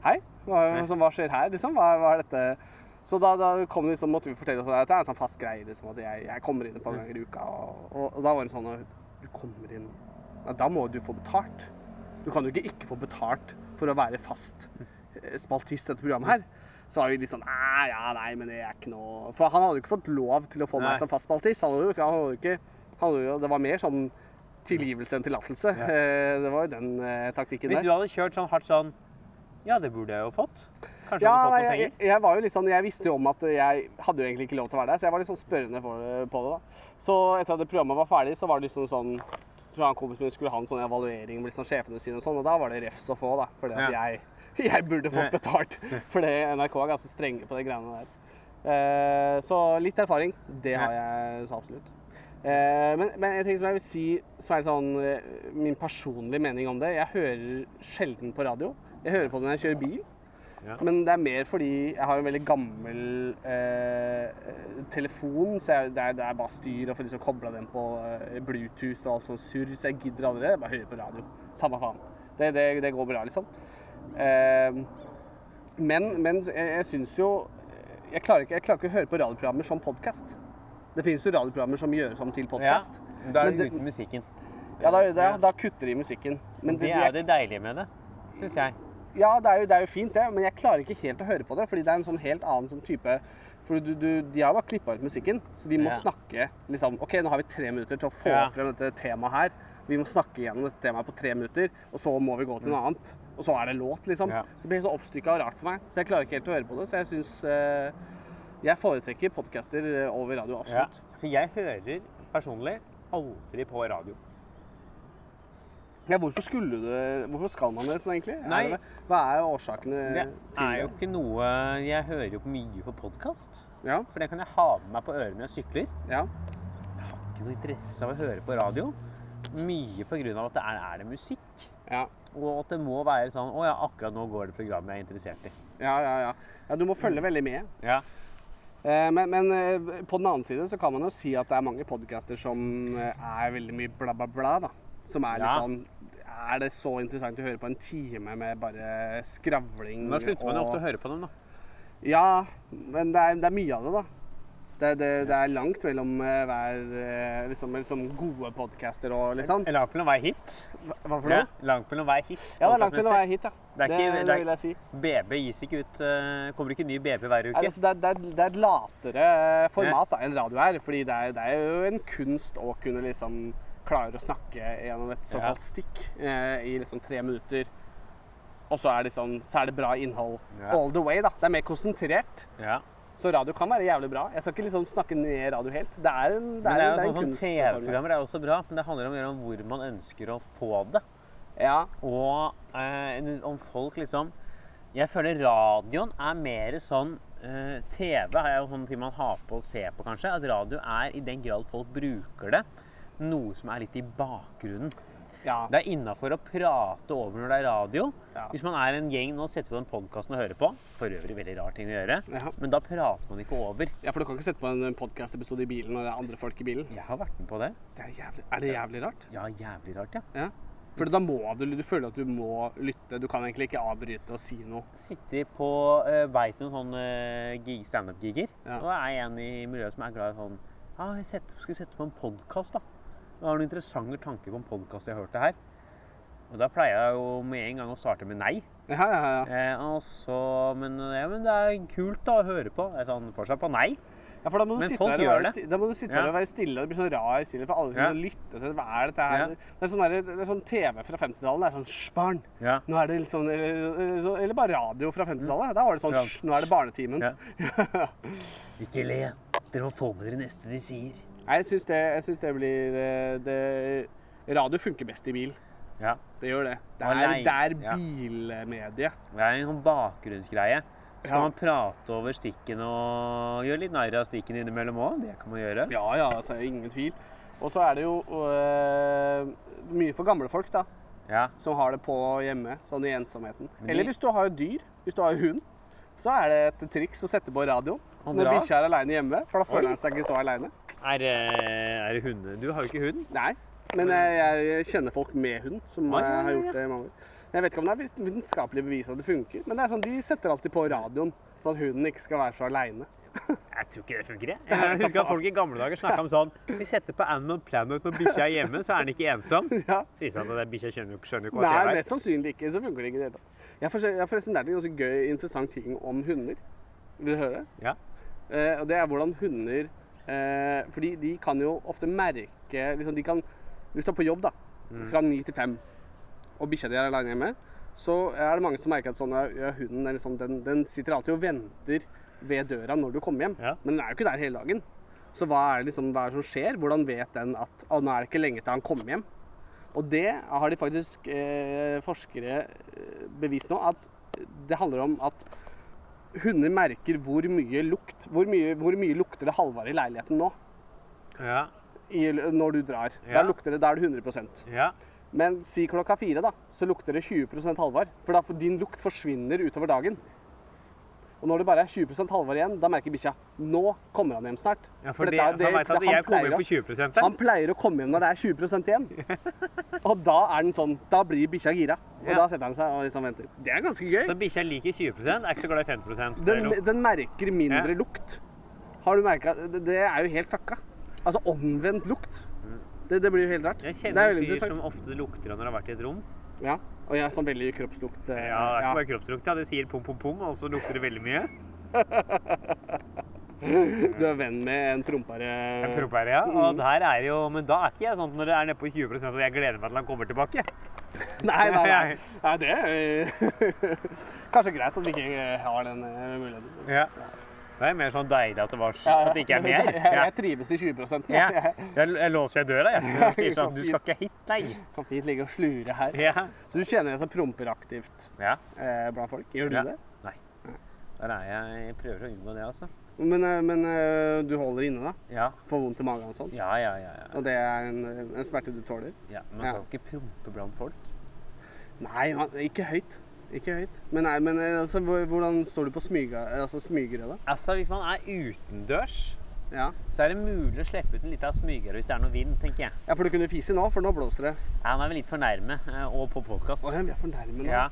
Hei, hva, sånn, hva skjer her, liksom? Hva, hva er dette? Så da, da kom det liksom, måtte vi fortelle oss at det er en sånn fast greie, liksom, at jeg, jeg kommer inn et par ganger i uka. Og, og, og da var det sånn du kommer inn ja, Da må du få betalt. Du kan jo ikke ikke få betalt for å være fast eh, spaltist dette programmet her. Så var vi litt sånn Æ, ja, nei, men det er ikke noe For han hadde jo ikke fått lov til å få meg som fast spaltist. Han hadde jo ikke, han hadde ikke han hadde jo, Det var mer sånn tilgivelse enn tillatelse. Ja. Det var jo den eh, taktikken Hvis der. du hadde kjørt sånn hardt sånn Ja, det burde jeg jo fått. Kanskje Ja, jeg hadde fått noen jeg, penger. jeg var jo litt sånn, jeg visste jo om at jeg hadde jo egentlig ikke lov til å være der, så jeg var litt sånn spørrende for, på det. da. Så etter at det programmet var ferdig, så var det liksom sånn jeg tror han kompisen min skulle ha en sånn evaluering med liksom sjefene sine og sånn, og da var det refs å få, da. Fordi at Ja. jeg, <laughs> jeg burde fått betalt. Fordi NRK er ganske strenge på de greiene der. Eh, så litt erfaring, det har jeg så absolutt. Eh, men, men en ting som jeg vil si, som er sånn eh, min personlige mening om det Jeg hører sjelden på radio. Jeg hører på det når jeg kjører bil. Ja. Men det er mer fordi jeg har en veldig gammel eh, telefon, så jeg, det, er, det er bare styr å få liksom kobla den på eh, Bluetooth og alt sånt surr, så jeg gidder aldri. Bare hører på radio. Samme faen. Det, det, det går bra, liksom. Eh, men, men jeg, jeg syns jo jeg klarer, ikke, jeg klarer ikke å høre på radioprogrammer som podkast. Det finnes jo radioprogrammer som gjøres om til Ja, da er det det- uten musikken. Ja, da, da, da kutter de musikken. Men Det er jo det deilige med det, syns jeg. Ja, det er, jo, det er jo fint, det, men jeg klarer ikke helt å høre på det. Fordi det er en sånn helt annen sånn type For du, du, De har bare klippa ut musikken, så de må Ja. snakke liksom OK, nå har vi tre minutter til å få Ja. frem dette temaet her. Vi må snakke gjennom dette temaet på tre minutter, og så må vi gå til noe annet. Og så er det låt, liksom. Ja. Så det blir så oppstykka og rart for meg. Så jeg klarer ikke helt å høre på det. Så jeg syns eh, Jeg foretrekker podcaster eh, over radio, Ja, absolutt. for jeg hører personlig aldri på radio. Ja, hvorfor skulle du Hvorfor skal man det sånn, egentlig? Nei. det det? Hva er årsakene Det til er jo ikke noe Jeg hører jo mye på podkast. Ja, For det kan jeg ha med meg på ørene når jeg sykler. ja. Jeg har ikke noe interesse av å høre på radio. Mye av at det er, er det musikk. ja. Og at det må være sånn Å ja, akkurat nå går det programmet jeg er interessert i. Ja, ja, ja. ja du må følge veldig med. Ja. Eh, Men, men eh, på den annen side så kan man jo si at det er mange podcaster som eh, er veldig mye bla, bla, bla. da. Som er litt Ja. sånn Er det så interessant å høre på en time med bare skravling? Da slutter man jo ofte å høre på dem, da. Ja, men det er, det er mye av det, da. Det, det, det er langt mellom eh, hver eh, liksom, liksom gode podcaster og liksom. Langt mellom hver hit. Hva for for Ja, noe? langt mellom hver hit. Ja, det er langt mellom hver hit, ja. Det er ikke- det, det vil jeg si. BB gis ikke ut eh, Kommer ikke ny BB hver uke. Altså, det, er, det, er, det er et latere format da, enn radio er. fordi det er, det er jo en kunst å kunne liksom klare å snakke gjennom et såkalt stikk eh, i liksom tre minutter. Og så er, det sånn, så er det bra innhold all the way. da. Det er mer konsentrert. Ja. Så radio kan være jævlig bra. Jeg skal ikke liksom snakke ned radio helt. Det er en, det er, det er en- jo en sånn som. TV-programmer er også bra, men det handler om, om hvor man ønsker å få det. Ja. Og eh, om folk liksom Jeg føler radioen er mer sånn eh, TV er jo sånn ting man har på og ser på, kanskje. At radio er, i den grad folk bruker det, noe som er litt i bakgrunnen. Ja. Det er innafor å prate over når det er radio. Ja. Hvis man er en gjeng Nå setter vi på den podkasten og hører på. For øvrig veldig rar ting å gjøre. Ja. Men da prater man ikke over. ja, for du kan ikke sette på en podkast-episode i bilen når det er andre folk i bilen. Jeg har vært med på det. Det er, jævlig, er det jævlig rart? Ja, jævlig rart, ja. Ja. For da må du, du føler at du må lytte. Du kan egentlig ikke avbryte og si noe. Sitter på uh, vei til noen sånne gig, standup-giger. Og er en i miljøet som er glad i sånn ah, jeg setter, Skal sette på en podkast, da? Jeg har noen interessante tanker på en podkast jeg hørte her. Og da pleier jeg jo med en gang å starte med nei. Ja, ja, ja. Eh, altså, men, ja, men det er kult da å høre på. Jeg sånn, fortsatt på nei. Ja, for da må du Men sitte folk gjør det. da må du sitte Ja. der og være stille, og det blir sånn rar stille, for alle skal Ja. lytte til hva er dette her? Ja. Det, er sånn der, det er sånn TV fra 50-tallet. Det er sånn «Hysj, barn. Ja. Nå er det litt sånn Eller eller bare radio fra 50-tallet. Da var det sånn Ja. Nå er det Barnetimen. <laughs> Ikke le. Dere må få med dere neste de sier. Nei, jeg syns det, det blir eh, det, Radio funker best i bil. Ja. Det gjør det. Det er, Alene, det er ja. bilmedie. Det er en sånn bakgrunnsgreie. Skal Ja. man prate over stikken og gjøre litt narr av stikken innimellom òg? Det kan man gjøre. Ja, ja, altså, ingen tvil. Og så er det jo øh, mye for gamle folk, da. Ja. Som har det på hjemme, sånn i ensomheten. De- Eller hvis du har dyr, hvis du har hund, så er det et triks å sette på radioen når bikkja er aleine hjemme. For da føler han seg ikke så aleine. Er, eh, er det hunde? Du har jo ikke hund. Nei. Men jeg, jeg kjenner folk med hund som Ja, ja, ja. har gjort det i mange år. Jeg vet ikke om det er vitenskapelig bevis at det funker, men det er sånn, de setter alltid på radioen, sånn at hunden ikke skal være så aleine. <laughs> Jeg tror ikke det funker. jeg. Jeg husker at folk i gamle dager snakka om sånn Vi setter på Animal Planet når bikkja er hjemme, så er den ikke ensom. <laughs> Ja. Så viser det seg at bikkja skjønner skjønner hva Nei, det er. mest sannsynlig ikke. Så funker det ikke i det hele tatt. Jeg har forresten lært en ganske gøy, interessant ting om hunder. Vil du høre? Ja. Eh, og det er hvordan hunder eh, Fordi de kan jo ofte merke liksom, de kan, Hvis du er på jobb da, Mm. fra ni til fem, og bikkja di er alene hjemme, så er det mange som merker at sånn, ja, hunden liksom, den, den sitter alltid og venter ved døra når du kommer hjem. Ja. Men den er jo ikke der hele dagen. Så hva er, det liksom, hva er det som skjer? Hvordan vet den at å, nå er det ikke lenge til han kommer hjem? Og det har de faktisk eh, forskere eh, bevist nå, at det handler om at hunder merker hvor mye lukt Hvor mye, hvor mye lukter det Halvard i leiligheten nå? Ja. I, når du drar. Ja. Der lukter det, da er det 100 ja. Men si klokka fire, da, så lukter det 20% Halvard. For da, for din lukt forsvinner utover dagen. Og når det bare er 20% Halvard igjen, da merker bikkja nå kommer han hjem snart. ja for, det, det, det, han vet at jeg kommer på 20 Han pleier å komme hjem når det er 20% igjen. <laughs> Og da er den sånn, da blir bikkja gira. Og Ja. da setter han seg og liksom venter. Det er ganske gøy. Så bikkja liker 20 er ikke så glad i 50 Den, den merker mindre Ja. lukt. Har du merka det, er jo helt fucka. Altså omvendt lukt. Det, det blir jo helt rart. Mm. Jeg er kjenner en fyr som ofte lukter når han har vært i et rom. Ja. Og jeg har sånn veldig kroppslukt. eh, Ja, det er ikke bare kroppslukt. Ja. Det sier pom, pom, pom, og så lukter det veldig mye. <laughs> Du er venn med en prompere. En prompere, ja. Og der er jo, men da er ikke jeg sånn når det er nede på 20 at jeg gleder meg til han kommer tilbake. <laughs> Nei, nei, nei. <laughs> nei det er kanskje greit at vi ikke har den eh, muligheten. Ja. Det er mer sånn deilig at det, var, Ja, at det ikke er mer. <laughs> Jeg, jeg trives i 20 Ja. <laughs> Jeg, jeg låser døra, jeg. Jeg sier sånn Du skal ikke hit, nei. Kan fint ligge og slure her. Ja. Så du kjenner deg som promperaktivt ja. eh, blant folk? Gjør du det? Nei. Der er jeg. Jeg prøver å unngå det, altså. Men, eh, men eh, du holder inne, da? Ja. Får vondt i magen og sånn? Ja, ja, ja. ja. Og det er en, en smerte du tåler? ja. Man Ja. skal ikke prompe blant folk. Nei, man, ikke høyt. Ikke høyt. Men, nei, men eh, altså, hvordan står du på smyga, altså, smygere, da? Altså, hvis man er utendørs, Ja. så er det mulig å slippe ut en liten smygere hvis det er noe vind, tenker jeg. ja, for du kunne fise nå, for nå blåser det. Ja, Nå er vi litt for nærme, eh, og på podkast. Å ja, vi er for nærme nå. Ja.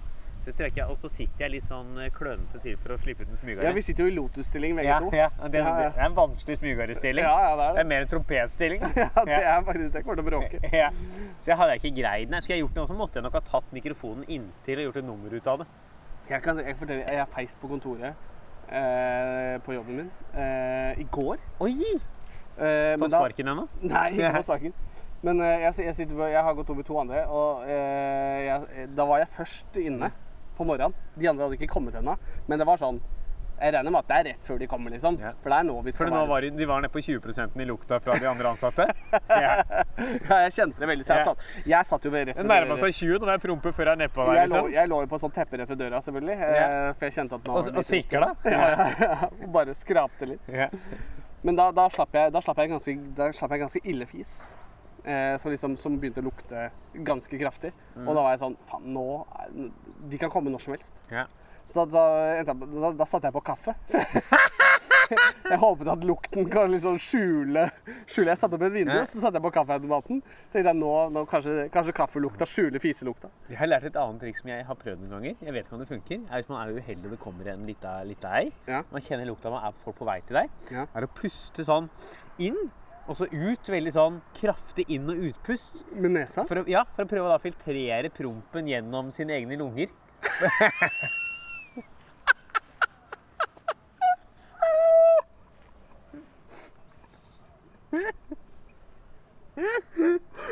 Så jeg ikke, og så sitter jeg litt sånn eh, klønete til for å slippe ut en smygare. Ja, vi sitter jo i lotusstilling begge ja, to. ja, det, Ja, det er en vanskelig smygarestilling. Ja, ja, det er Det det. er mer en trompetstilling. <laughs> Ja, det er faktisk det. kommer til å bråke. <laughs> Ja. Så jeg hadde ikke greid den. Skulle jeg gjort noe, så måtte jeg nok ha tatt mikrofonen inntil og gjort et nummer ut av det. Jeg kan jeg fortelle, jeg har feist på kontoret eh, på jobben min eh, i går. Oi! Eh, Fått sparken ennå? Nei, <laughs> ikke på sparken. Men eh, jeg, jeg, på, jeg har gått over to andre, og eh, jeg, da var jeg først inne på morgenen. De andre hadde ikke kommet ennå. Men det var sånn Jeg regner med at det er rett før de kommer, liksom. Ja. For det er nå vi skal For være var de, de var nede på 20% i lukta fra de andre ansatte. Ja. <laughs> Ja, jeg kjente det veldig. Så jeg, Ja. satt, jeg satt jo ved rett ved nærma seg 20 når jeg promper før jeg er nedpå der. Jeg lå, Liksom. jeg lå jo på sånn teppe rett ved døra, selvfølgelig. eh, For jeg kjente at nå Og, og sikla. <laughs> Ja, og bare skrapte litt. Men da, da, slapp jeg, da, slapp jeg ganske, da slapp jeg ganske ille fis. Eh, som, liksom, som begynte å lukte ganske kraftig. Mm. Og da var jeg sånn Faen, nå De kan komme når som helst. Yeah. Så da, da, da, da satte jeg på kaffe. <laughs> jeg håpet at lukten kan liksom skjule, skjule. Jeg satte opp et vindu, yeah. så satte jeg på kaffeautomaten. Tenkte jeg nå, nå kanskje, kanskje kaffelukta skjuler fiselukta. Jeg har lært et annet triks som jeg har prøvd noen ganger. Jeg vet ikke om det funker. Er hvis man er uheldig og det kommer en lita ei. Ja. Man kjenner lukta man er folk på vei til deg. Ja. Er å puste sånn inn, og så ut. Veldig sånn kraftig inn- og utpust. Med nesa? For å, ja, for å prøve å da filtrere prompen gjennom sine egne lunger.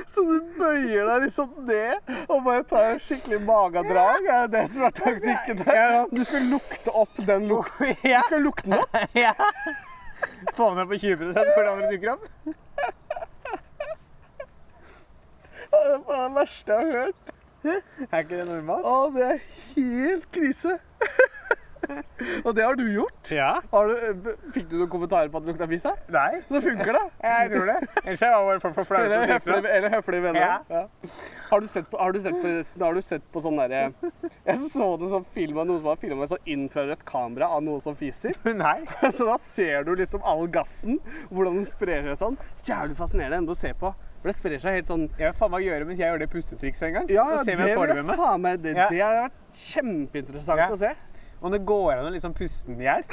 Så du bøyer deg liksom ned og bare tar en skikkelig magedrag? Er det det som er taktikken der? Du skal lukte opp den lukten. Du skal lukte den opp. Få ned på 20 før det andre dukker opp. Det er det verste jeg har hørt. Er ikke det normalt? Å, det er helt krise. Og det har du gjort? Ja. Har du, fikk du noen kommentarer på at det lukta fis? her? Nei. Så funker det? <laughs> Jeg tror det. Ellers er jeg bare for, for flau Eller eller høflige venner. Ja. Ja. Har du sett på, har du sett på, har du sett på sånn derre Jeg så en sånn film av noen som har filma med sånn infrarødt kamera av noe som fiser. <laughs> Nei. <laughs> Så da ser du liksom all gassen, hvordan den sprer seg sånn. Jævlig fascinerende ennå å se på. For det sprer seg helt sånn Jeg vil faen meg gjøre mens jeg gjør det pustetrikset en gang. Ja, det det faen meg Det, det har vært kjempeinteressant Ja. å se. Om det går an å liksom puste den i hjel. <laughs>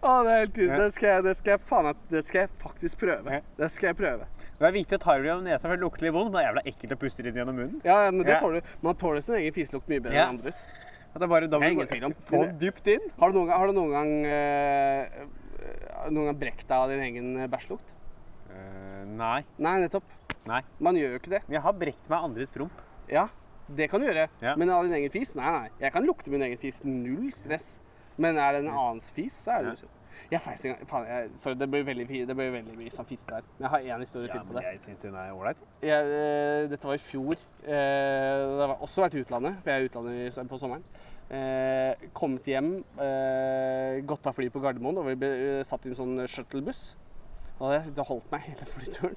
Å, det er helt krise. Det, skal jeg- det skal jeg faen meg Det skal jeg faktisk prøve. Det skal jeg prøve. Det er viktig å ta det gjennom nesa, for det lukter litt vondt. Men det er jævla ekkelt å puste inn gjennom munnen. Ja, ja, men det Ja. tåler, Man tåler sin egen fiselukt mye bedre Ja. enn andres. At det er bare, da Det er ingen du tvil om. Få den dypt inn. Har du noen gang, har du noen gang, eh, har du noen gang brekt deg av din egen eh, bæsjlukt? Eh, nei. Nei, nettopp. Nei. Man gjør jo ikke det. Men jeg har brekt meg andres promp. Ja, det kan du gjøre. Ja. Men av din egen fis? Nei, nei. Jeg kan lukte min egen fis. Null stress. Men er det en annens fis, så er det jo Jeg feis en gang Faen, jeg, sorry, det blir veldig, det blir veldig mye sånn fiste der. Men jeg har én historie Ja, til på det. jeg synes den er ålreit. Eh, dette var i fjor. Eh, det har også vært i utlandet, for jeg er i utlandet på sommeren. Eh, kommet hjem, eh, gått av fly på Gardermoen, og vi ble eh, satt i en sånn shuttlebuss. Og da hadde jeg holdt meg hele flyturen.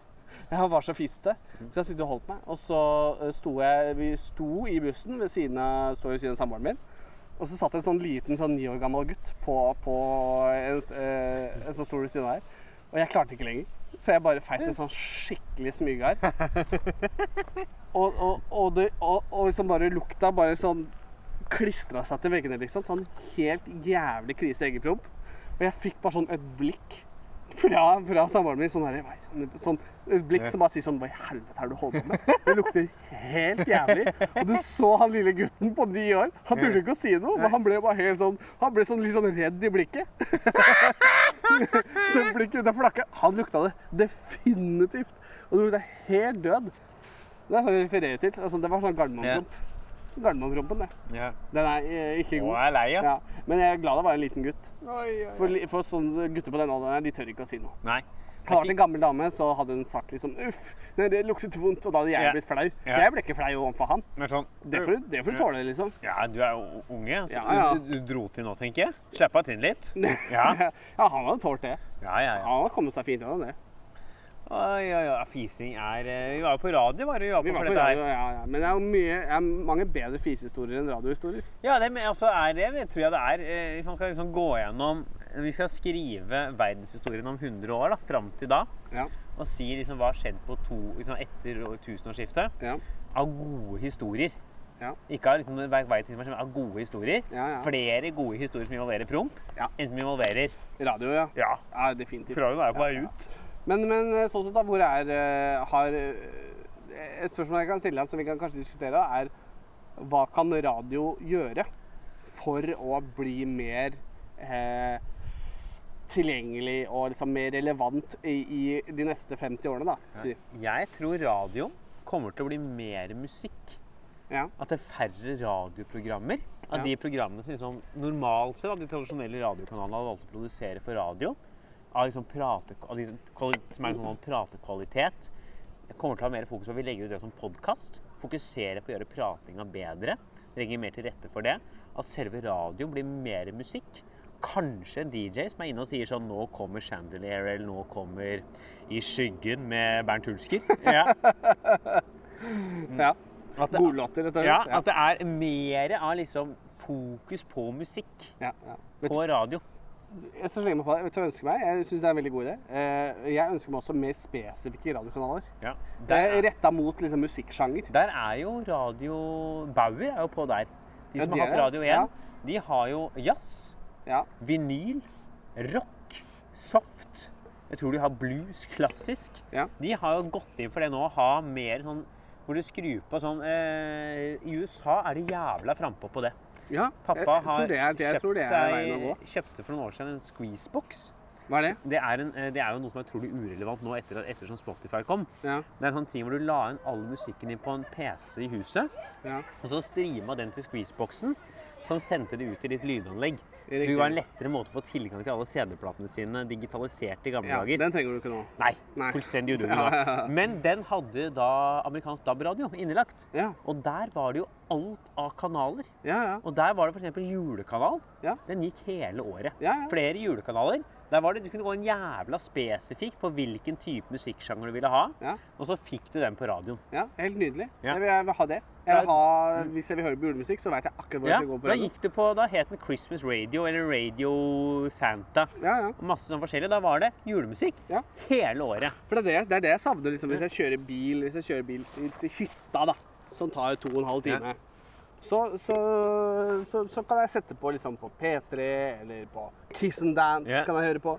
Jeg var så fiste, så jeg sittet og holdt meg. Og så eh, sto jeg Vi sto i bussen ved siden av, siden av samboeren min. Og så satt en sånn liten sånn ni år gammel gutt på, på en, s- eh, en sånn stol ved siden av her. Og jeg klarte ikke lenger. Så jeg bare feis en sånn skikkelig smygar. Og, og, og, det, og, og liksom bare lukta bare sånn klistra seg til veggene, liksom. Sånn helt jævlig krise eggepromp. Og jeg fikk bare sånn et blikk fra, fra samboeren min. Sånn, her, sånn et blikk som bare sier sånn Hva i helvete er det du holder på med? Det lukter helt jævlig. Og du så han lille gutten på ni år. Han turte ikke å si noe, men han ble bare helt sånn Han ble sånn litt sånn redd i blikket. så blikket ut av. Han lukta det definitivt. Og det lukta helt død. Det er sånn jeg refererer til. Altså, det var sånn Gardermoen-promp. Gardermoen-prompen, det. Ja. Den er eh, ikke Å, god. jeg er lei, ja. Ja. Men jeg er glad det var en liten gutt. Oi, oi, For, li- for sånne gutter på den alderen her, de tør ikke å si noe. Nei. Hadde det vært en gammel dame, så hadde hun sagt liksom uff, nei, det luktet vondt. Og da hadde jeg Ja. blitt flau. Ja. Jeg ble ikke flau overfor han. Men sånn Det får du, det får du tåle, liksom. Ja, du er jo unge, så Ja, ja. Du, du dro til nå, tenker jeg. Slappa til litt. <laughs> Ja. ja, han hadde tålt det. Ja, ja, ja. Han hadde kommet seg fint gjennom det. Oi, oi, oi. Fising er eh, Vi var jo på radio, var det vi var på, Vi var på radio, ja, ja. Men det er mye, er mange bedre fisehistorier enn radiohistorier. Ja, det men altså er det, jeg tror jeg det er. eh, Hvis man skal liksom gå gjennom Vi skal skrive verdenshistorien om 100 år, da, fram til da. Ja. Og si liksom hva har skjedd på to, liksom etter tusenårsskiftet. Ja. Av gode historier. Ja. Ikke av liksom, til, men av gode historier. Ja, ja. Flere gode historier som involverer promp, Ja. enn som involverer Radio, ja. Ja. Definitivt. Radioen er jo på vei ut. Men, men sånn sett da, hvor er eh, har, eh, Et spørsmål jeg kan stille deg, som vi kan kanskje diskutere, er hva kan radio gjøre for å bli mer eh, tilgjengelig og liksom mer relevant i, i de neste 50 årene, da? Si. Jeg tror radio kommer til å bli mer musikk. Ja. At det er færre radioprogrammer. Av Ja. de programmene som liksom normalt sett, de tradisjonelle radiokanalene hadde valgt å produsere for radio, av, liksom prate, av de som er sånn pratekvalitet, jeg kommer til å ha mer fokus på at vi legger ut det som podkast. Fokusere på å gjøre pratinga bedre. Legge mer til rette for det. At selve radioen blir mer musikk. kanskje en DJ som er inne og sier sånn Nå kommer Chandelier, eller nå kommer I skyggen med Bernt Hulsker. Ja. Ja. At det, Godlåter, rett og ja, at det er mer av liksom fokus på musikk ja, ja. På radio. Jeg skal slenge meg på det. Vet du hva jeg ønsker meg? Jeg syns det er en veldig god idé. Eh, Jeg ønsker meg også mer spesifikke radiokanaler. Ja. Det er Der, retta mot liksom, musikksjanger. der er jo radio Bauer er jo på der. De Ja, som de har hatt. Radio 1, Ja. de har jo jazz, Ja. vinyl, rock, soft. Jeg tror de har blues klassisk. Ja. De har jo gått inn for det nå å ha mer sånn hvor du skrur på sånn eh, I USA er de jævla frampå på det. Ja. Pappa har det er, det er gå. seg, kjøpte for noen år siden en squeezebox. Hva er det? Det er, en, eh, det er jo noe som er utrolig urelevant nå etter, etter som Spotify kom. Ja. Det er en sånn ting hvor du la inn all musikken din på en PC i huset, ja. og så streama den til squeezeboxen, som sendte det ut til ditt lydanlegg. Riktig. Du var en lettere måte å få tilgang til alle CD-platene sine digitalisert i gamle ja dager. den trenger du ikke nå. Nei, Nei. fullstendig <laughs> udugelig Ja, ja, ja. Men den hadde da amerikansk DAB-radio innelagt. Ja, Og der var det jo alt av kanaler. ja, ja. Og der var det f.eks. julekanal. Ja. Den gikk hele året. Ja, ja. Flere julekanaler. Der var det, Du kunne gå en jævla spesifikt på hvilken type musikksjanger du ville ha. Ja. Og så fikk du den på radioen. ja. Helt nydelig. Ja. Jeg, vil, jeg vil ha det. Jeg vil ha, hvis jeg vil høre på julemusikk, så veit jeg akkurat hvor Ja, jeg skal gå på da gikk du på, da het den Christmas Radio eller Radio Santa. Ja, ja. og Masse sånn forskjellig. Da var det julemusikk Ja. hele året. For det er det, det, er det jeg savner liksom, hvis jeg kjører bil hvis jeg kjører bil til, hytta, da, som tar to og en halv time. Så, så, så, så kan jeg sette på liksom på P3 eller på Kiss and Dance yeah. kan jeg høre på.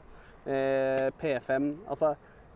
Eh, P5. Altså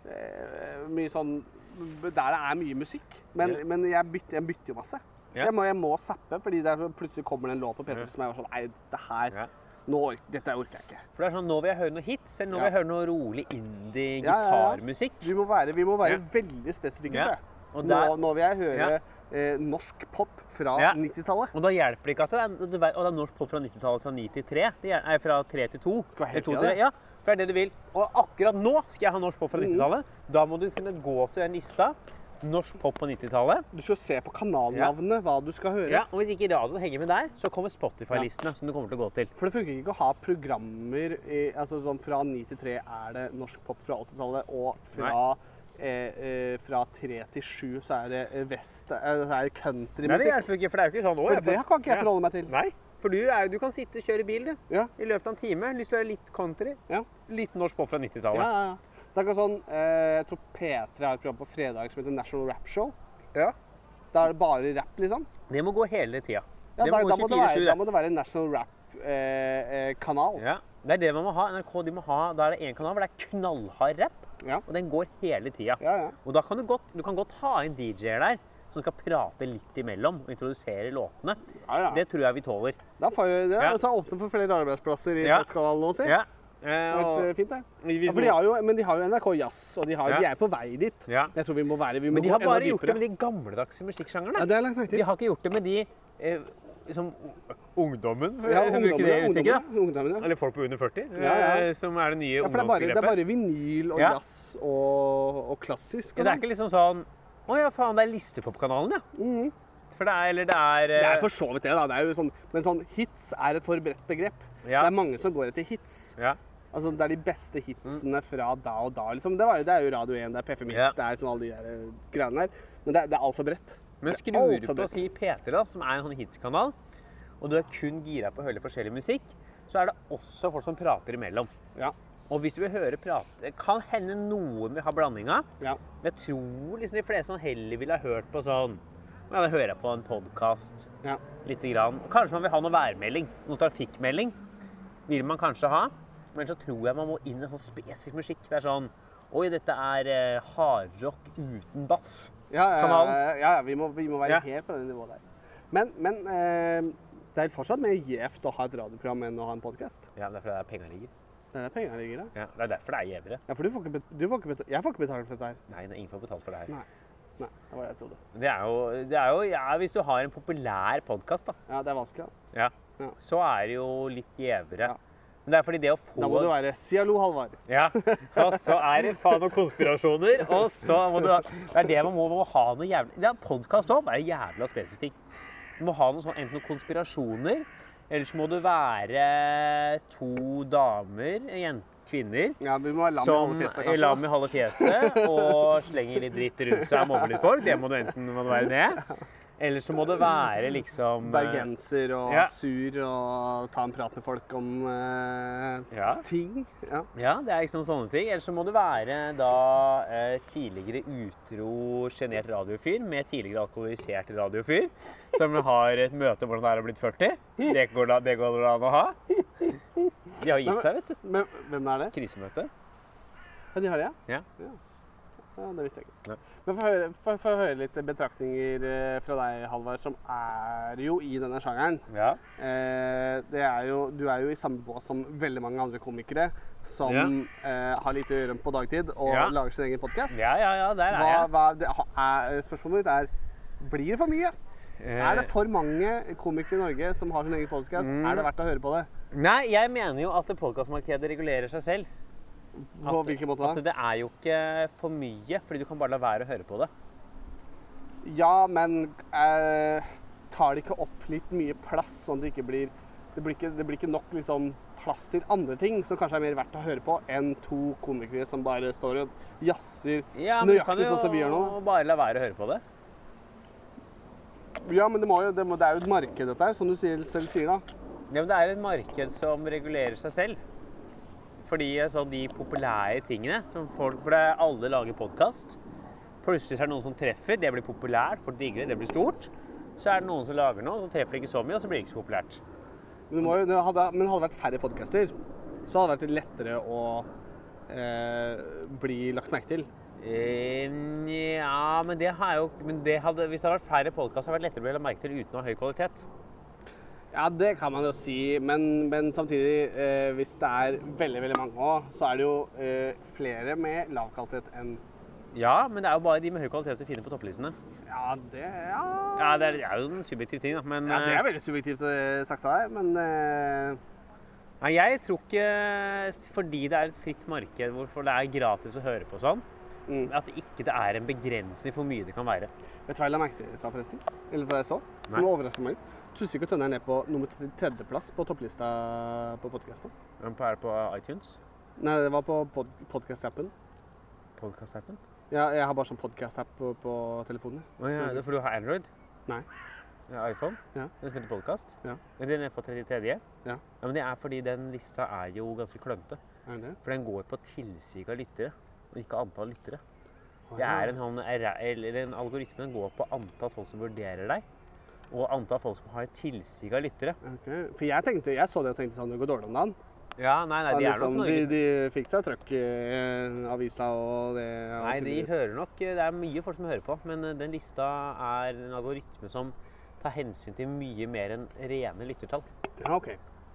eh, mye sånn Der det er mye musikk. Men, yeah. men jeg, bytter, jeg bytter jo masse. Yeah. Jeg, må, jeg må zappe, fordi det er, plutselig kommer det en låt på P3 Ja. som jeg var sånn Nei, det her nå, Dette orker jeg ikke. For det er sånn, Nå vil jeg høre noe hits, eller nå vil jeg høre noe rolig indie Ja, ja, ja. Vi må være, vi må være veldig spesifikke, Ja. Og Nå, der- nå vil jeg høre. Eh, norsk pop fra Ja. 90-tallet. Og da hjelper det ikke at det er, du vet, og det er norsk pop fra 90-tallet fra 9 til 3. Det er, nei, fra 3 til 2. Skal være helt Eller to til- 3. Ja, for det er det du vil. Og akkurat nå skal jeg ha norsk pop fra Mm. 90-tallet. Da må du kunne gå til den lista. Norsk pop på 90-tallet. Du skal se på kanalnavnet, hva du skal høre. Ja, og hvis ikke radioen henger med der, så kommer Spotify-listene som du kommer til å gå til. For det funker ikke å ha programmer i, altså sånn fra 9 til 3 er det norsk pop fra 80-tallet, og fra, eh, fra 3 til 7 så er det eh, vest, eh, så er det Nei, det hjelper ikke, for det er jo ikke sånn. år. For det kan ikke jeg forholde meg til. Nei, for du, er, du kan sitte og kjøre bil du, Ja, i løpet av en time. Lyst til å være litt country. ja. Litt norsk pop fra 90-tallet. ja, ja. Det er ikke sånn, eh, Jeg tror P3 har et program på fredag som heter National Rap Show. Ja. Da er det bare rap, liksom. Det må gå hele tida. Ja, det da, må da, må det være, 24-7. da må det være National Rap-kanal. Ja, det er det man må ha. NRK de må ha, Da er det én kanal hvor det er knallhard rap, Ja. og den går hele tida. Ja, ja. Og da kan du godt, du kan godt ha inn DJ-er der som skal prate litt imellom og introdusere låtene. ja, ja. Det tror jeg vi tåler. Da får vi, det er Ja. åpnet åpne for flere arbeidsplasser i Ja. Statskanalen nå, si. Ja. Eh, er og, litt, eh, fint, det. Ja, de har jo, men de har jo NRK Jazz, og de, har, de er på vei dit. Jeg tror vi må være vi må men de har bare gjort det med de gamledagse musikksjangrene. Ja, det lagt merke De har ikke gjort det med de eh, som ungdommen, for Ja, ungdommen, det uttrykket. Ungdommen, ungdommene. Eller folk på under 40, Ja, ja. eh, som er det nye Ja, for det er, bare, det er bare vinyl og Ja. jazz og, og klassisk. Ja, Og det er sånn. ikke liksom sånn Å ja, faen, det er listepopkanalen, ja. Mm. For det er Eller det er Det eh, er for så vidt det, da. Det sånn, men sånn hits er et for bredt begrep. Ja. Det er mange som går etter hits. ja. Altså, Det er de beste hitsene fra da og da. liksom. Det, var jo, det er jo Radio 1, det er P5 Hits, Ja. det er liksom alle de der eh, greiene der. Men det, er- det er altfor bredt. Men skrur på si P3, da, som er en sånn hitskanal, og du er kun gira på å høre forskjellig musikk, så er det også folk som prater imellom. Ja. Og hvis du vil høre prate kan hende noen vil ha blandinga, ja. men jeg tror liksom de fleste som heller ville ha hørt på sånn Ja, da hører jeg på en podkast ja. lite grann. Kanskje man vil ha noe værmelding, noe trafikkmelding. Vil man kanskje ha. Men så tror jeg man må inn i en sånn spesifikk musikk. Det er sånn Oi, dette er eh, hardrock uten bass. Ja, ja, kanalen. ja, vi, må, vi må være helt på det nivået der. Men, men eh, det er fortsatt mer gjevt å ha et radioprogram enn å ha en podkast. Ja, det er fordi det er penger ligger. Det er der pengene ligger. ja. Ja, det er derfor det er gjevere. Ja, for du får ikke, bet du får ikke betalt, jeg får ikke betalt for dette her. Nei, det er ingen får betalt for det her. Nei. Nei, det var det jeg trodde. Det er jo, det er jo ja, Hvis du har en populær podkast, da, Ja, det er vanskelig. da. ja, Ja. så er det jo litt gjevere. Ja. Men det er fordi det å få Da må du være Si hallo, Halvard. Ja, og så er det faen noen konspirasjoner, og så må du ha Det er det man må, man må ha noe jævlig Ja, podkast òg er jævla spesifikt. Du må ha noe sånn, enten noen konspirasjoner Eller så må du være to damer, jenter kvinner, Ja, lam som er lam i halve fjeset og slenger litt dritt rundt seg og mobber litt folk. Det må du enten må du være ned. Eller så må det være liksom eh, Bergenser og Ja. sur og ta en prat med folk om eh, Ja. ting. Ja. Ja, det er liksom sånne ting. Eller så må det være da eh, tidligere utro, sjenert radiofyr med tidligere alkoholisert radiofyr. Som har et møte om hvordan det er å blitt 40. Det går, da, det går an å ha. De har gitt seg, vet du. Men hvem er det? Krisemøte. Ja, de har det, Ja. ja. Ja, Det visste jeg ikke. Nei. Men få høre, litt betraktninger eh, fra deg, Halvard, som er jo i denne sjangeren. Ja. Eh, det er jo, du er jo i samme bås som veldig mange andre komikere som Ja. eh, har lite å gjøre på dagtid og Ja. lager sin egen podkast. ja, ja, ja, der er Hva, jeg. hva, det, er, spørsmålet mitt er blir det for mye? Eh, Er det for mange komikere i Norge som har sin egen podkast? Mm. Er det verdt å høre på det? Nei, jeg mener jo at podkastmarkedet regulerer seg selv. På At- hvilken måte da? At det er jo ikke for mye, fordi du kan bare la være å høre på det. Ja, men eh, tar det ikke opp litt mye plass, sånn at det ikke blir Det blir ikke, det blir ikke nok liksom, plass til andre ting som kanskje er mer verdt å høre på, enn to komikere som bare står og jazzer Ja, men du kan nøyaktig jo sånn som vi gjør nå. bare la være å høre på det. Ja, men det, må jo, det, må, det er jo et marked, dette her, som du selv sier, da. Ja, men det er et marked som regulerer seg selv. Fordi så de populære tingene som folk For alle lager podkast. Plutselig er det noen som treffer, det blir populært, folk digger det, det blir stort. Så er det noen som lager noe, så treffer det ikke så mye, og så blir det ikke så populært. Men, jo, det hadde, men hadde det vært færre podcaster, så hadde det vært lettere å eh, bli lagt merke til. Eh, ja, men det har jo men det hadde, Hvis det hadde vært færre podkaster, hadde det vært lettere å bli lagt merke til uten å ha høy kvalitet. Ja, det kan man jo si, men, men samtidig, eh, hvis det er veldig veldig mange òg, så er det jo eh, flere med lav kvalitet enn Ja, men det er jo bare de med høy kvalitet som finner på topplistene. Ja, det ja. Ja, det er, det er jo en subjektiv ting, da. Men ja, det eh, er veldig subjektivt eh, sagt av deg, men eh, Nei, jeg tror ikke fordi det er et fritt marked hvorfor det er gratis å høre på sånn, mm. at det ikke det er en begrensning for hvor mye det kan være. Vet du hva jeg la merke til i stad, forresten? Eller hva jeg så? Som overraska meg. Tusvik og Tønne er på nummer tredjeplass på topplista på podkasten. Men på- Er det på iTunes? Nei, det var på pod podkast-appen. Podcast-appen? Ja, jeg har bare sånn podkast-app på, på telefonen. Å ja, det er fordi du har Android? Nei. Ja, iPhone? Ja. Den som heter Podcast? Ja. Men den er på 33. Ja. ja. Men det er fordi den lista er jo ganske klønete. Er det? For den går på tilsig av lyttere, og ikke antall lyttere. Det er en, sånn eller en algoritme den går på antall folk som vurderer deg, og antall folk som har tilsig av lyttere. Ok. For jeg tenkte, jeg så det og tenkte sånn, det går dårlig om dagen. Ja, nei, nei, de er nok liksom, Norge. de, de fikk seg trøkk i eh, avisa og det. og Nei, de hører nok Det er mye folk som hører på, men eh, den lista er en algoritme som tar hensyn til mye mer enn rene lyttertall. Ja, ok.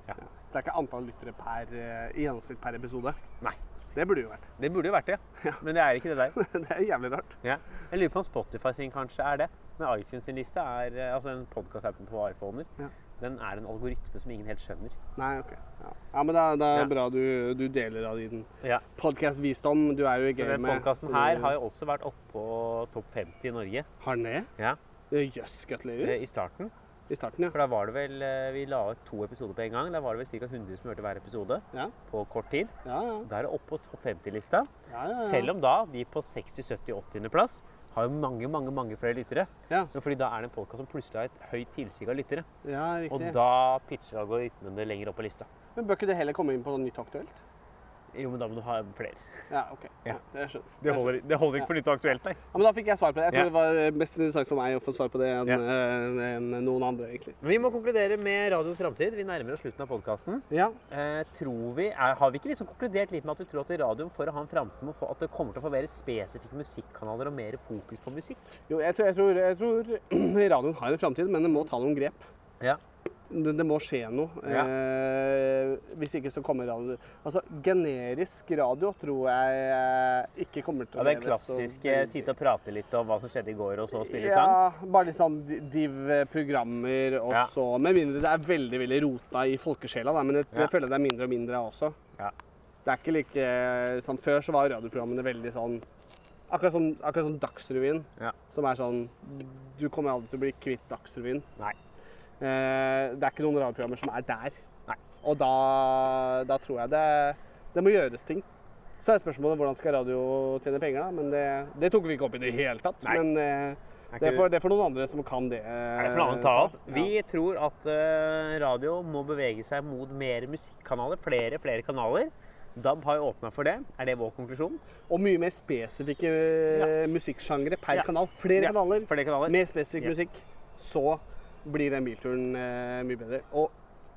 Ja. Ja. Så det er ikke antall lyttere per, eh, i gjennomsnitt per episode? Nei. Det burde jo vært. Det burde jo vært det, Ja. men det er ikke det der. <laughs> det er jævlig rart. Ja. Jeg lurer på om Spotify sin kanskje er det. Men iTunes sin liste er eh, altså en podkast-appen på iPhoner. Ja. Den er en algoritme som ingen helt skjønner. Nei, ok. Ja, ja men det er, det er Ja. bra du, du deler av din Ja. podcast-visdom. Du er jo i Så den gamet. podkasten her du- har jo også vært oppe på topp 50 i Norge. Har den det? Ja. Jøss, gratulerer. eh, I starten. I starten, ja. For da var det vel eh, Vi la ut to episoder på en gang. Da var det vel ca. 100 som hørte hver episode Ja, på kort tid. ja. ja. Da er det oppe på topp 50-lista. ja, ja, ja. Selv om da de på 60-, 70-, 80. har jo mange, mange mange flere lyttere. Ja, fordi da er det en podkast som plutselig har et høyt tilsig av lyttere. ja Og da pitcher algoritmene lenger opp på lista. Men bør ikke det heller komme inn på Nytt Aktuelt? Jo, men da må du ha flere. Ja, OK. Ja. Det skjønner Det holder, det holder ikke for nytt og aktuelt, nei. Ja, men da fikk jeg svar på det. Jeg tror Ja. det var mest interessant for meg å få svar på det enn Ja. en enn noen andre, egentlig. Vi må konkludere med radioens framtid. Vi nærmer oss slutten av podkasten. Ja. Eh, tror vi, er, har vi ikke liksom konkludert litt med at vi tror at radioen for å ha en framtid må få at det kommer til å få mer spesifikke musikkanaler og mer fokus på musikk? Jo, jeg tror, jeg tror, jeg tror <clears throat> radioen har en framtid, men den må ta noen grep. Ja. Det, det må skje noe. Ja. Eh, hvis ikke så kommer radio Altså, generisk radio tror jeg eh, ikke kommer til Ja, å det Den klassiske sitte og prate litt om hva som skjedde i går, og så spille sang. Ja, bare litt sånn div-programmer og Ja. så Med mindre det er veldig veldig rota i folkesjela, da, men jeg, Ja. jeg føler det er mindre og mindre også. Ja. Det er ikke like sånn, Før så var radioprogrammene veldig sånn Akkurat som, akkurat sånn Dagsrevyen, Ja. som er sånn Du kommer aldri til å bli kvitt Dagsrevyen. Nei. Eh, det er ikke noen radioprogrammer som er der. Nei. Og da, da tror jeg det, det må gjøres ting. Så er spørsmålet hvordan skal radio tjene penger, da. Men det, det tok vi ikke opp i det hele tatt. Nei. Men eh, det, er for, det er for noen andre som kan det. Er det for noen ta opp? Ja. Vi tror at eh, radio må bevege seg mot mer musikkanaler. Flere, flere kanaler. DAB har jo åpna for det. Er det vår konklusjon? Og mye mer spesifikke ja. musikksjangre per Ja. kanal. Flere Ja, kanaler, flere kanaler. mer spesifikk musikk. Så blir den bilturen eh, mye bedre. Og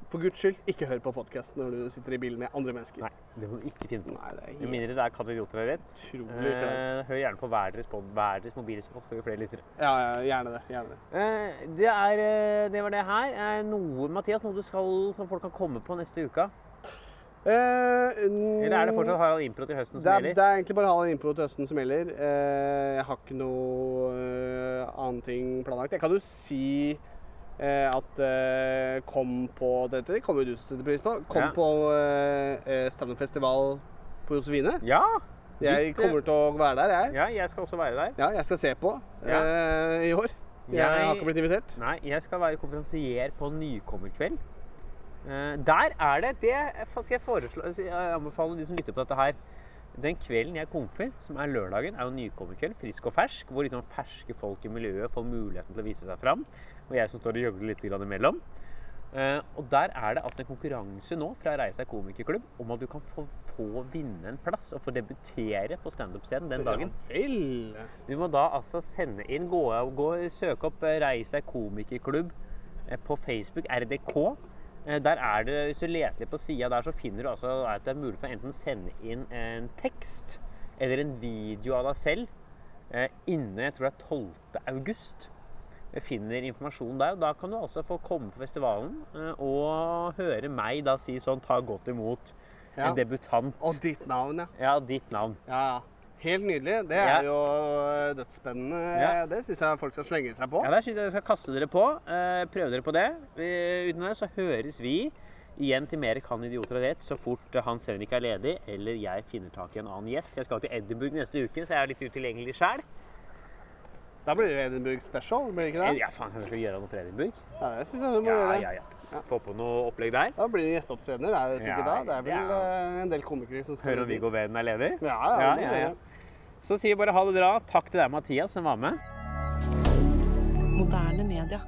for guds skyld, ikke hør på podkast når du sitter i bilen med andre mennesker. Nei, det må du ikke finne på. Nei, det er Med mindre det er kandidater idioter vet. Eh, hør gjerne på hver deres, pod- hver deres mobil, så får vi flere lyttere. Ja, ja, gjerne det. Gjerne det. Eh, det, er, eh, det var det her. Eh, noe, Mathias, noe du skal, som folk kan komme på neste uke? Eller er det fortsatt Harald Impro til høsten det som er, gjelder? det er egentlig bare Harald Impro til høsten som gjelder. Jeg har ikke noe annen ting planlagt. Jeg kan jo si at eh, kom på dette, det kommer jo du til å sette pris på. Kom Ja. på eh, eh, Standup-festival på Josefine. Ja! Jeg eh, kommer til å være der, jeg. ja, jeg skal også være der. Ja, jeg skal se på Ja. eh, i år. Jeg, Jeg- har ikke blitt invitert. Nei, jeg skal være konferansier på Nykommerkveld. Eh, der er det Det skal jeg foreslå Jeg anbefaler de som lytter på dette her. Den kvelden jeg komfer, som er lørdagen, er jo nykommerkveld. Frisk og fersk. Hvor liksom ferske folk i miljøet får muligheten til å vise seg fram. Og jeg som står og gjøgler litt imellom. Eh, og der er det altså en konkurranse nå fra Reisa komikerklubb om at du kan få, få vinne en plass og få debutere på standup-scenen den dagen. Ja. Du må da altså sende inn, gå, gå søke opp Reisa deg komikerklubb eh, på Facebook, RDK. Eh, Der er det, Hvis du leter litt på sida der, så finner du altså at det er mulig for enten å sende inn en tekst eller en video av deg selv inne, innen jeg tror det er 12. august. Finner informasjon der, og Da kan du altså få komme på festivalen eh, og høre meg da si sånn Ta godt imot Ja. en debutant. Og ditt navn, ja. Ja, ditt navn. Ja, ja. Helt nydelig. Det Ja. er jo eh, dødsspennende. Ja. Det syns jeg folk skal slenge seg på. Ja, det syns jeg dere skal kaste dere på. Prøve dere på det. Uten det så høres vi igjen til mer Kan idioter ha rett så fort eh, Hans Henrik er ledig eller jeg finner tak i en annen gjest. Jeg skal til Edinburgh neste uke, så jeg er litt utilgjengelig sjæl. Da blir det jo Edinburgh special, blir det ikke det? Ja, faen, kanskje vi skal gjøre noe for Edinburgh? Ja, det syns jeg du må Ja, gjøre. ja, ja. Ja. Få på noe opplegg der. Da blir det gjesteopptredener. Det er det sikkert Ja, da. Det er vel ja. eh, en del komikere som skal Hører om Viggo Veden er ledig. Ja, ja, Ja, ja. Så sier vi bare ha det bra. Takk til deg, Mathias, som var med. Moderne media.